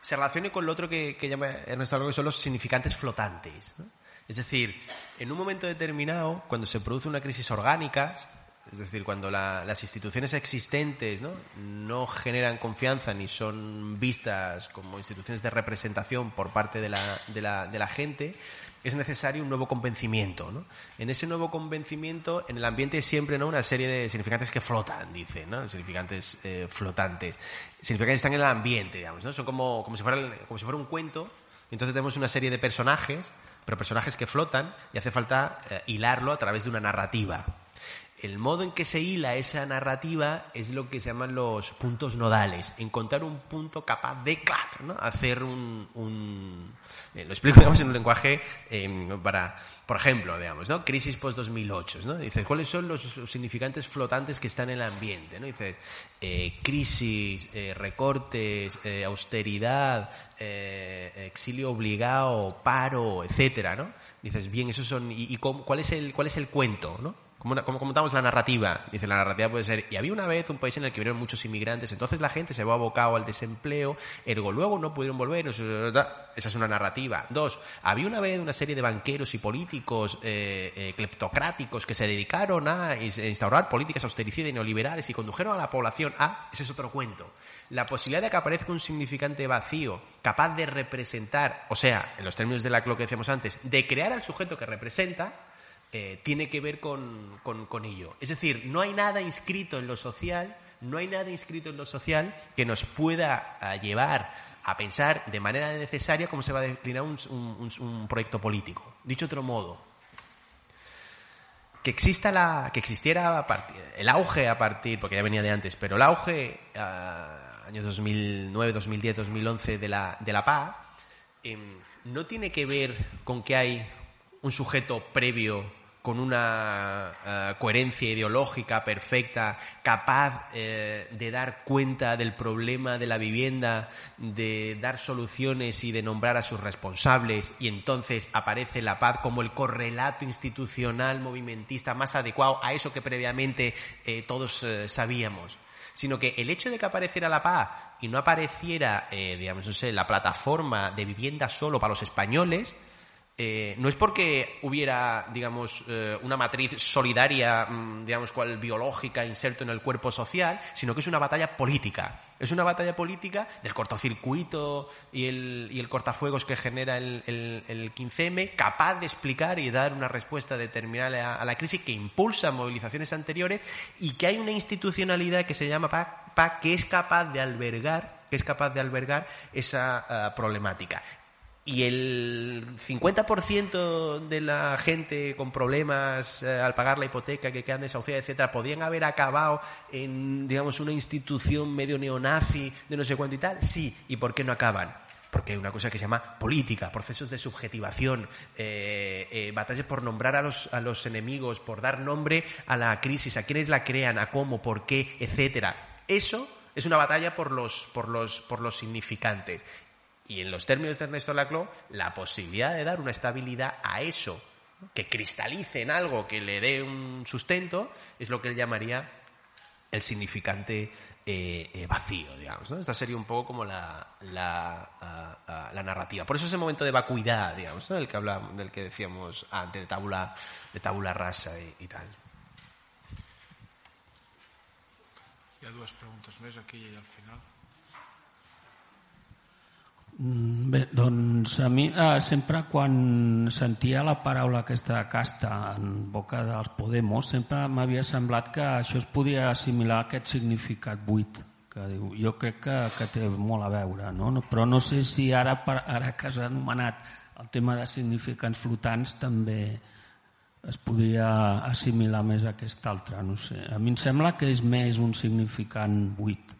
se relacione con lo otro que, que llama Ernesto Algo, que son los significantes flotantes. Es decir, en un momento determinado, cuando se produce una crisis orgánica, es decir, cuando la, las instituciones existentes ¿no? no generan confianza ni son vistas como instituciones de representación por parte de la, de la, de la gente, es necesario un nuevo convencimiento. ¿no? En ese nuevo convencimiento, en el ambiente siempre ¿no? una serie de significantes que flotan, dice, ¿no? significantes eh, flotantes. Significantes que están en el ambiente, digamos, ¿no? son como, como, si fuera, como si fuera un cuento. Entonces tenemos una serie de personajes, pero personajes que flotan y hace falta eh, hilarlo a través de una narrativa el modo en que se hila esa narrativa es lo que se llaman los puntos nodales. Encontrar un punto capaz de clac, ¿no? hacer un. un eh, lo explico digamos, en un lenguaje eh, para. Por ejemplo, digamos, ¿no? Crisis post-2008. ¿no? Dices, ¿cuáles son los significantes flotantes que están en el ambiente? ¿no? Dices, eh, crisis, eh, recortes, austeridad, exilio obligado, paro, etcétera, ¿no? Dices, bien, esos son. ¿Y, y cómo, cuál, es el, cuál es el cuento? ¿no? ¿Cómo, cómo contamos la narrativa? Dice, la narrativa puede ser, y había una vez un país en el que vinieron muchos inmigrantes, entonces la gente se vio abocado al desempleo, ergo luego no pudieron volver, esa es una narrativa. Dos, había una vez una serie de banqueros y políticos eh, eh, cleptocráticos que se dedicaron a instaurar políticas austericidas y neoliberales y condujeron a la población a, ese es otro cuento, la posibilidad de que aparezca un significante vacío capaz de representar, o sea, en los términos de la, que decíamos antes, de crear al sujeto que representa, eh, tiene que ver con, con, con, ello. Es decir, no hay nada inscrito en lo social, no hay nada inscrito en lo social que nos pueda uh, llevar a pensar de manera necesaria cómo se va a declinar un, un, proyecto político. Dicho otro modo, que exista la, que existiera partir, el auge a partir, porque ya venía de antes, pero el auge uh, años 2009, 2010, 2011 de la, de la PA, eh, no tiene que ver con que hay un sujeto previo con una eh, coherencia ideológica perfecta, capaz eh, de dar cuenta del problema de la vivienda, de dar soluciones y de nombrar a sus responsables, y entonces aparece la paz como el correlato institucional movimentista más adecuado a eso que previamente eh, todos sabíamos. Sino que el hecho de que apareciera la paz y no apareciera, digamos, no sé, la plataforma de vivienda solo para los españoles, eh, no es porque hubiera, digamos, eh, una matriz solidaria, mm, digamos, cual biológica inserto en el cuerpo social, sino que es una batalla política. Es una batalla política del cortocircuito y el, y el cortafuegos que genera el, el, 15M, capaz de explicar y dar una respuesta determinada a, la crisis que impulsa movilizaciones anteriores y que hay una institucionalidad que se llama PAC, que es capaz de albergar que es capaz de albergar esa ah, problemática y el 50% de la gente con problemas eh, al pagar la hipoteca, que quedan desahuciadas, etcétera, podían haber acabado en, digamos, una institución medio neonazi de no sé cuánto y tal. Sí, ¿y por qué no acaban? Porque hay una cosa que se llama política, procesos de subjetivación, eh, eh, batallas por nombrar a los, a los enemigos, por dar nombre a la crisis, a quienes la crean, a cómo, por qué, etcétera. Eso es una batalla por los, por los, por los significantes. Y en los términos de Ernesto Laclau, la posibilidad de dar una estabilidad a eso, que cristalice en algo que le dé un sustento, es lo que él llamaría el significante eh, eh, vacío, digamos. Esta sería un poco como la, la, narrativa. Por eso ese momento de vacuidad, digamos, del, que decíamos antes, de tabula, rasa y, tal. Hi ha preguntas més aquí i al final. Mm, bé, doncs a mi eh, sempre quan sentia la paraula aquesta casta en boca dels Podemos sempre m'havia semblat que això es podia assimilar a aquest significat buit que diu, jo crec que, que té molt a veure no? Però no sé si ara, ara que s'ha anomenat el tema de significants flotants també es podria assimilar més a aquest altre no sé. a mi em sembla que és més un significant buit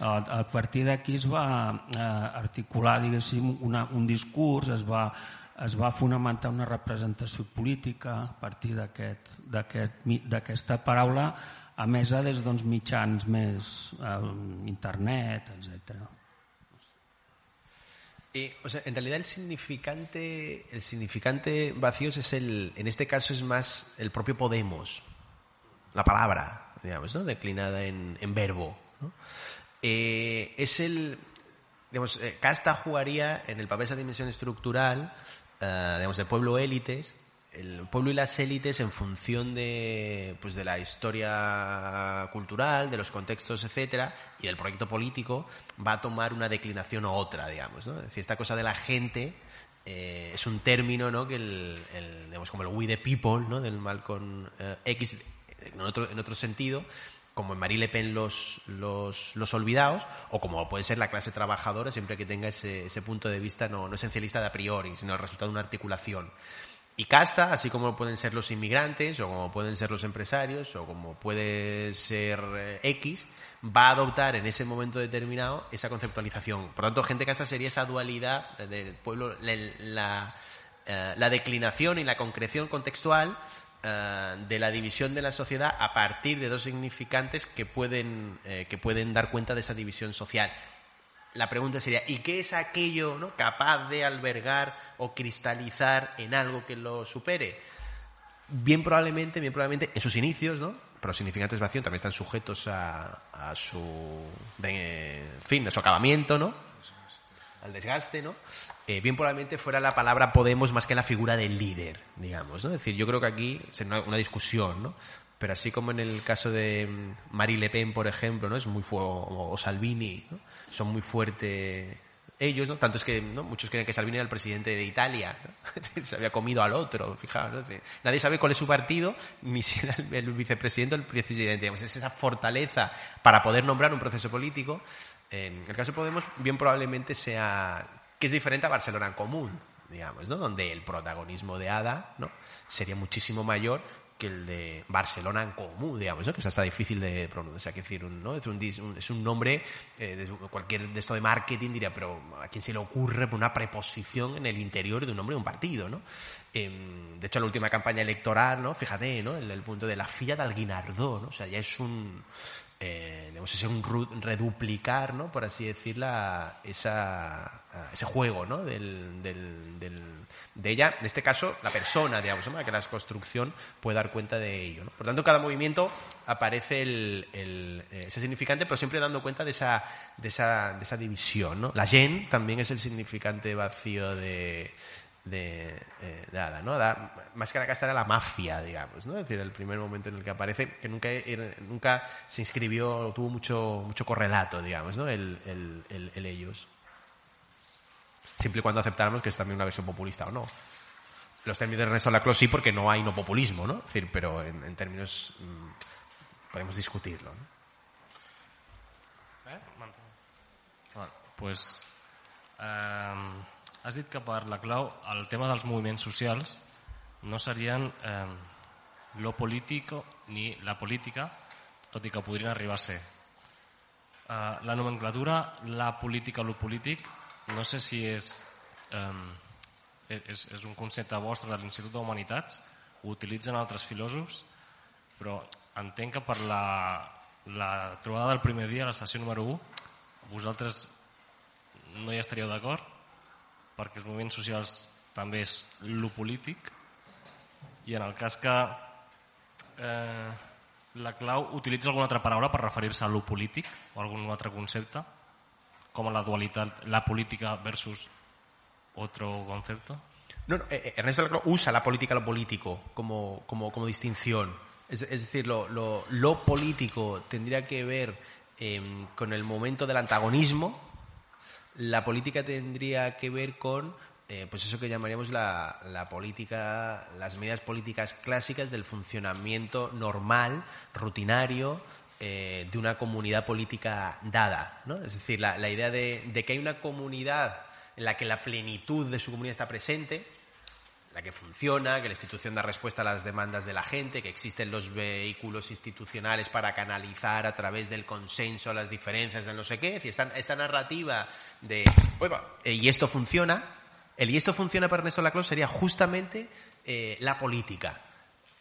a partir d'aquí es va eh, articular diguéssim una, un discurs, es va, es va fonamentar una representació política a partir d'aquesta aquest, paraula a més a des d'uns mitjans més eh, internet, etc. Eh, o sea, en realidad el significante, el significante vacíos es el, en este caso es más el propio Podemos, la palabra, digamos, ¿no? declinada en, en verbo. ¿no? Eh, es el. Digamos, eh, Casta jugaría en el papel de esa dimensión estructural, eh, digamos, de pueblo élites, el pueblo y las élites en función de, pues, de la historia cultural, de los contextos, etcétera, y del proyecto político, va a tomar una declinación u otra, digamos. ¿no? Es decir, esta cosa de la gente es un término ¿no? que el, digamos, como el we the people, ¿no? del Malcolm X, en otro, en otro sentido, como en Marie Le Pen los, los, los, olvidados, o como puede ser la clase trabajadora, siempre que tenga ese, ese punto de vista no, no, esencialista de a priori, sino el resultado de una articulación. Y casta, así como pueden ser los inmigrantes, o como pueden ser los empresarios, o como puede ser eh, X, va a adoptar en ese momento determinado esa conceptualización. Por lo tanto, gente casta sería esa dualidad del pueblo, la, la, eh, la declinación y la concreción contextual eh, de la división de la sociedad a partir de dos significantes que pueden, eh, que pueden dar cuenta de esa división social. La pregunta sería, ¿y qué es aquello ¿no? capaz de albergar o cristalizar en algo que lo supere? Bien probablemente, bien probablemente, en sus inicios, ¿no? pero los significantes vacíos también están sujetos a, a su fin, a su acabamiento, ¿no? al desgaste, ¿no? Eh, bien probablemente fuera la palabra Podemos más que la figura del líder, digamos, ¿no? Es decir, yo creo que aquí es una, discusión, ¿no? Pero así como en el caso de mm, Marie Le Pen, por ejemplo, ¿no? Es muy o Salvini, ¿no? Son muy fuertes ellos, ¿no? Tanto es que ¿no? muchos creen que Salvini era el presidente de Italia, se había comido al otro, fijaos, nadie sabe cuál es su partido, ni si era el, vicepresidente o el presidente. es esa fortaleza para poder nombrar un proceso político en el caso de Podemos, bien probablemente sea que es diferente a Barcelona en común, digamos, ¿no? donde el protagonismo de Ada ¿no? sería muchísimo mayor que el de Barcelona en común, digamos, que es hasta difícil de pronunciar. que decir, ¿no? es, un, es un nombre, eh, de cualquier de esto de marketing diría, pero ¿a quién se le ocurre una preposición en el interior de un nombre de un partido? ¿no? Em, de hecho, la última campaña electoral, ¿no? fíjate, ¿no? el, el punto de la filla de Alguinardó, ¿no? o sea, ya es un, eh, un reduplicar, ¿no? por así decirlo, ese juego ¿no? del, del, de ella, en este caso, la persona, para que la construcción pueda dar cuenta de ello. ¿no? Por tanto, cada movimiento aparece el, el, ese significante, pero siempre dando cuenta de esa, de de división. La yen también es el significante vacío de, de, eh, Ada, ¿no? más que casta era la mafia, digamos, ¿no? Es decir, el primer momento en el que aparece, que nunca, nunca se inscribió, tuvo mucho, mucho correlato, digamos, ¿no? El, el, el, ellos. Siempre y cuando aceptáramos que es también una versión populista o no. Los términos de Ernesto Laclau sí, porque no hay no populismo, ¿no? Es decir, pero en, términos mm, podemos discutirlo, ¿no? ¿Eh? Bueno, pues um, Has dit que per la clau el tema dels moviments socials no serien eh, lo político ni la política, tot i que podrien arribar a ser. Eh, la nomenclatura, la política lo polític, no sé si és, eh, és, és un concepte vostre de l'Institut d'Humanitats, ho utilitzen altres filòsofs, però entenc que per la, la trobada del primer dia, la sessió número 1, vosaltres no hi estaríeu d'acord? Perquè els moviments socials també és lo polític. I en el cas que eh, la clau utilitza alguna altra paraula per referir-se a lo polític o algun altre concepte com la dualitat, la política versus otro concepto no, no, eh, eh, Ernesto Laclau usa la política lo político como, como, como distinción. Es, decir, lo, lo, político tendría que ver eh, con el momento del antagonismo la política tendría que ver con eh, pues eso que llamaríamos la, la, política, las medidas políticas clásicas del funcionamiento normal, rutinario, eh, de una comunidad política dada. ¿no? Es decir, la, idea de, de, que hay una comunidad en la que la plenitud de su comunidad está presente, la que funciona, que la institución da respuesta a las demandas de la gente, que existen los vehículos institucionales para canalizar a través del consenso las diferencias de no sé qué. esta, esta narrativa de, eh, y esto funciona, el y esto funciona para Ernesto Laclau sería justamente eh, la política.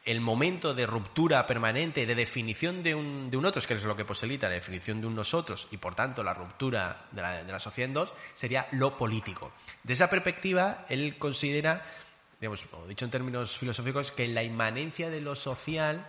El momento de ruptura permanente, de definición de un, de un otro, que es lo que posibilita la definición de un nosotros y por tanto la ruptura de la, de la sociedad en dos, sería lo político. De esa perspectiva, él considera digamos, dicho en términos filosóficos, que la inmanencia de lo social,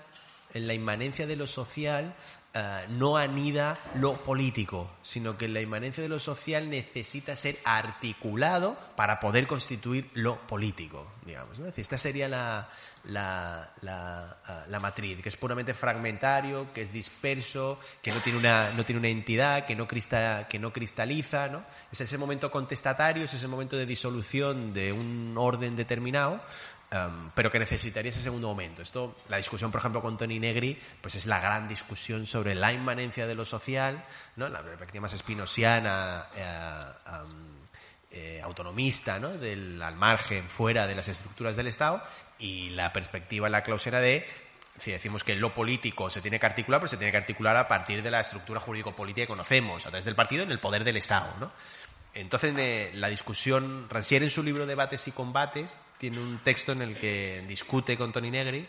en la inmanencia de lo social eh, no anida lo político, sino que la inmanencia de lo social necesita ser articulado para poder constituir lo político, digamos. esta sería la, la, la, la, matriz, que es puramente fragmentario, que es disperso, que no tiene una, no tiene una entidad, que no, crista, que no cristaliza. ¿no? Es ese momento contestatario, es ese momento de disolución de un orden determinado Um, pero que necesitaría ese segundo momento. Esto, la discusión, por ejemplo, con Tony Negri, pues es la gran discusión sobre la inmanencia de lo social, ¿no? la perspectiva más espinosiana, eh, eh, autonomista, ¿no? Del, al margen, fuera de las estructuras del Estado, y la perspectiva la cláusula de si decimos que lo político se tiene que articular, pues se tiene que articular a partir de la estructura jurídico-política que conocemos, a través del partido en el poder del Estado. ¿no? Entonces, eh, la discusión, Rancière en su libro Debates y Combates tiene un texto en el que discute con Tony Negri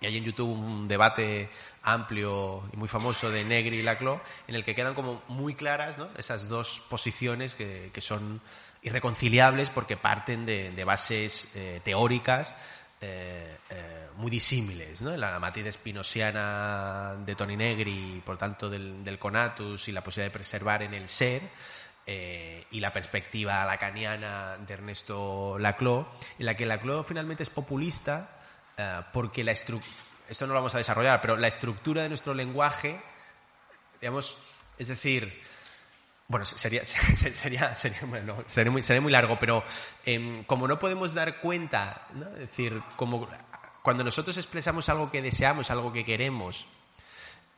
y hay en YouTube un debate amplio y muy famoso de Negri y Laclau en el que quedan como muy claras esas dos posiciones que, son irreconciliables porque parten de, bases eh, teóricas eh, eh, muy disímiles. ¿no? La, matriz espinosiana de Tony Negri, por tanto del conatus y la posibilidad de preservar en el ser, eh, y la perspectiva lacaniana de Ernesto Laclau, en la que Laclau finalmente es populista eh, porque la esto no lo vamos a desarrollar, pero la estructura de nuestro lenguaje, digamos, es decir, bueno, sería, sería, sería, bueno, sería, muy, sería muy largo, pero em, como no podemos dar cuenta, ¿no? es decir, como cuando nosotros expresamos algo que deseamos, algo que queremos,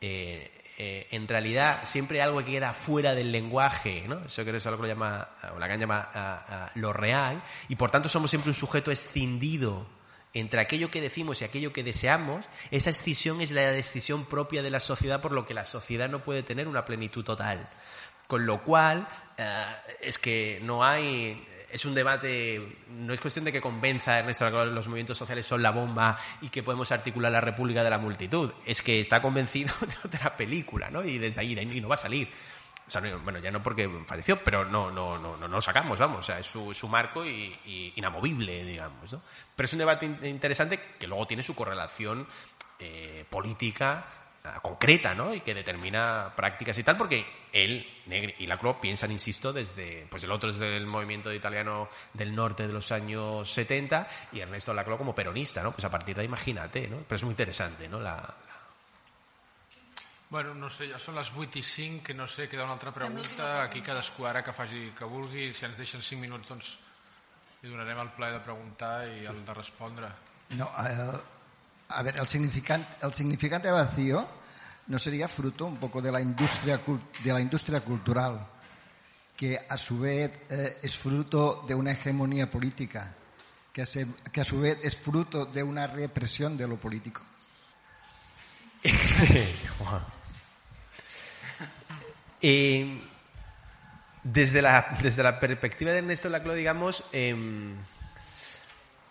eh, eh, en realidad siempre hay algo que queda fuera del lenguaje, ¿no? Eso que es algo que llama, o la llama lo real, y por tanto somos siempre un sujeto escindido entre aquello que decimos y aquello que deseamos, esa escisión es la decisión propia de la sociedad, por lo que la sociedad no puede tener una plenitud total. Con lo cual, eh, es que no hay es un debate, no es cuestión de que convenza a Ernesto los movimientos sociales son la bomba y que podemos articular la república de la multitud. Es que está convencido de otra película, ¿no? Y desde ahí no va a salir. O sea, bueno, ya no porque falleció, pero no, no, no, no, lo sacamos, vamos. O sea, es su, su marco y, inamovible, digamos, ¿no? Pero es un debate interesante que luego tiene su correlación eh, política concreta, ¿no? Y que determina prácticas y tal, porque él Negri y Lacroix piensan, insisto, desde, pues el otro es del movimiento italiano del norte de los años 70 y Ernesto Lacroix como peronista, ¿no? Pues a partir de ahí imagínate, ¿no? Pero es muy interesante, ¿no? La, Bueno, no sé, ja són les 8 i 5, que no sé, queda una altra pregunta. Aquí cadascú ara que faci que vulgui, si ens deixen 5 minuts, doncs li donarem el plaer de preguntar i sí. el de respondre. No, eh, a ver, el significante, vacío no sería fruto un poco de la industria, de la industria cultural, que a su vez eh, es fruto de una hegemonía política, que, a su vez es fruto de una represión de lo político. Eh, desde, la, desde la perspectiva de Ernesto Laclau, digamos, eh,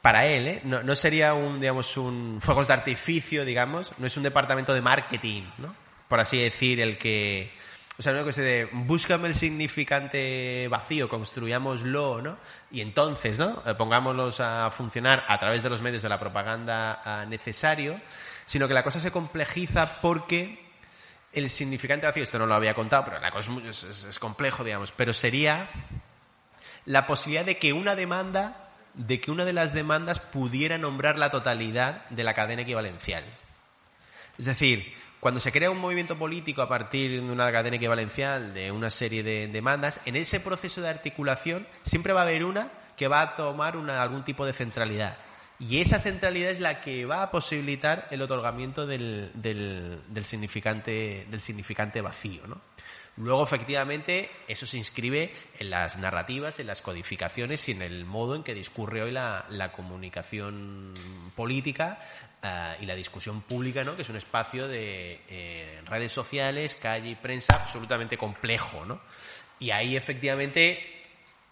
para él, ¿eh? no, sería un, digamos, un fuegos de artificio, digamos, no es un departamento de marketing, ¿no? Por así decir, el que, o sea, no se de búscame el significante vacío, construyámoslo, ¿no? Y entonces, ¿no? Eh, pongámoslos a funcionar a través de los medios de la propaganda ah, necesario, sino que la cosa se complejiza porque el significante vacío, esto no lo había contado, pero la cosa es, es complejo, digamos, pero sería la posibilidad de que una demanda de que una de las demandas pudiera nombrar la totalidad de la cadena equivalencial. Es decir, cuando se crea un movimiento político a partir de una cadena equivalencial, de una serie de demandas, en ese proceso de articulación siempre va a haber una que va a tomar algún tipo de centralidad. Y esa centralidad es la que va a posibilitar el otorgamiento del, del, significante, del significante vacío. ¿no? Luego, efectivamente, eso se inscribe en las narrativas, en las codificaciones y en el modo en que discurre hoy la, comunicación política eh, y la discusión pública, ¿no? que es un espacio de eh, redes sociales, calle y prensa absolutamente complejo. ¿no? Y ahí, efectivamente,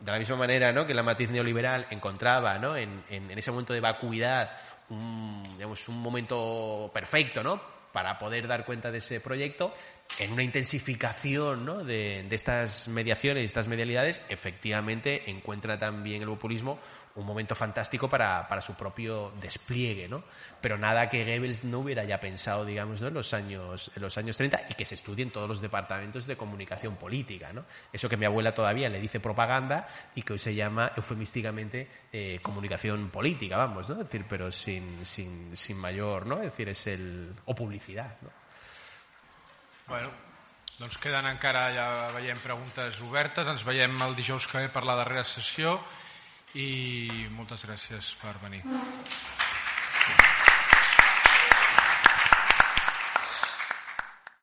de la misma manera ¿no? que la matiz neoliberal encontraba ¿no? en, en, ese momento de vacuidad un, digamos, un momento perfecto ¿no? para poder dar cuenta de ese proyecto, en una intensificación de, estas mediaciones y estas medialidades, efectivamente encuentra también el populismo un momento fantástico para, para su propio despliegue, ¿no? Pero nada que Goebbels no hubiera ya pensado, digamos, ¿no? en, los años, en los años 30 y que se estudie en todos los departamentos de comunicación política, ¿no? Eso que mi abuela todavía le dice propaganda y que hoy se llama eufemísticamente eh, comunicación política, vamos, ¿no? Es decir, pero sin, sin, sin mayor, ¿no? Es decir, es el... o publicidad, ¿no? Bueno, doncs queden encara, ja veiem preguntes obertes, ens veiem el dijous que ve per la darrera sessió i moltes gràcies per venir. Mm.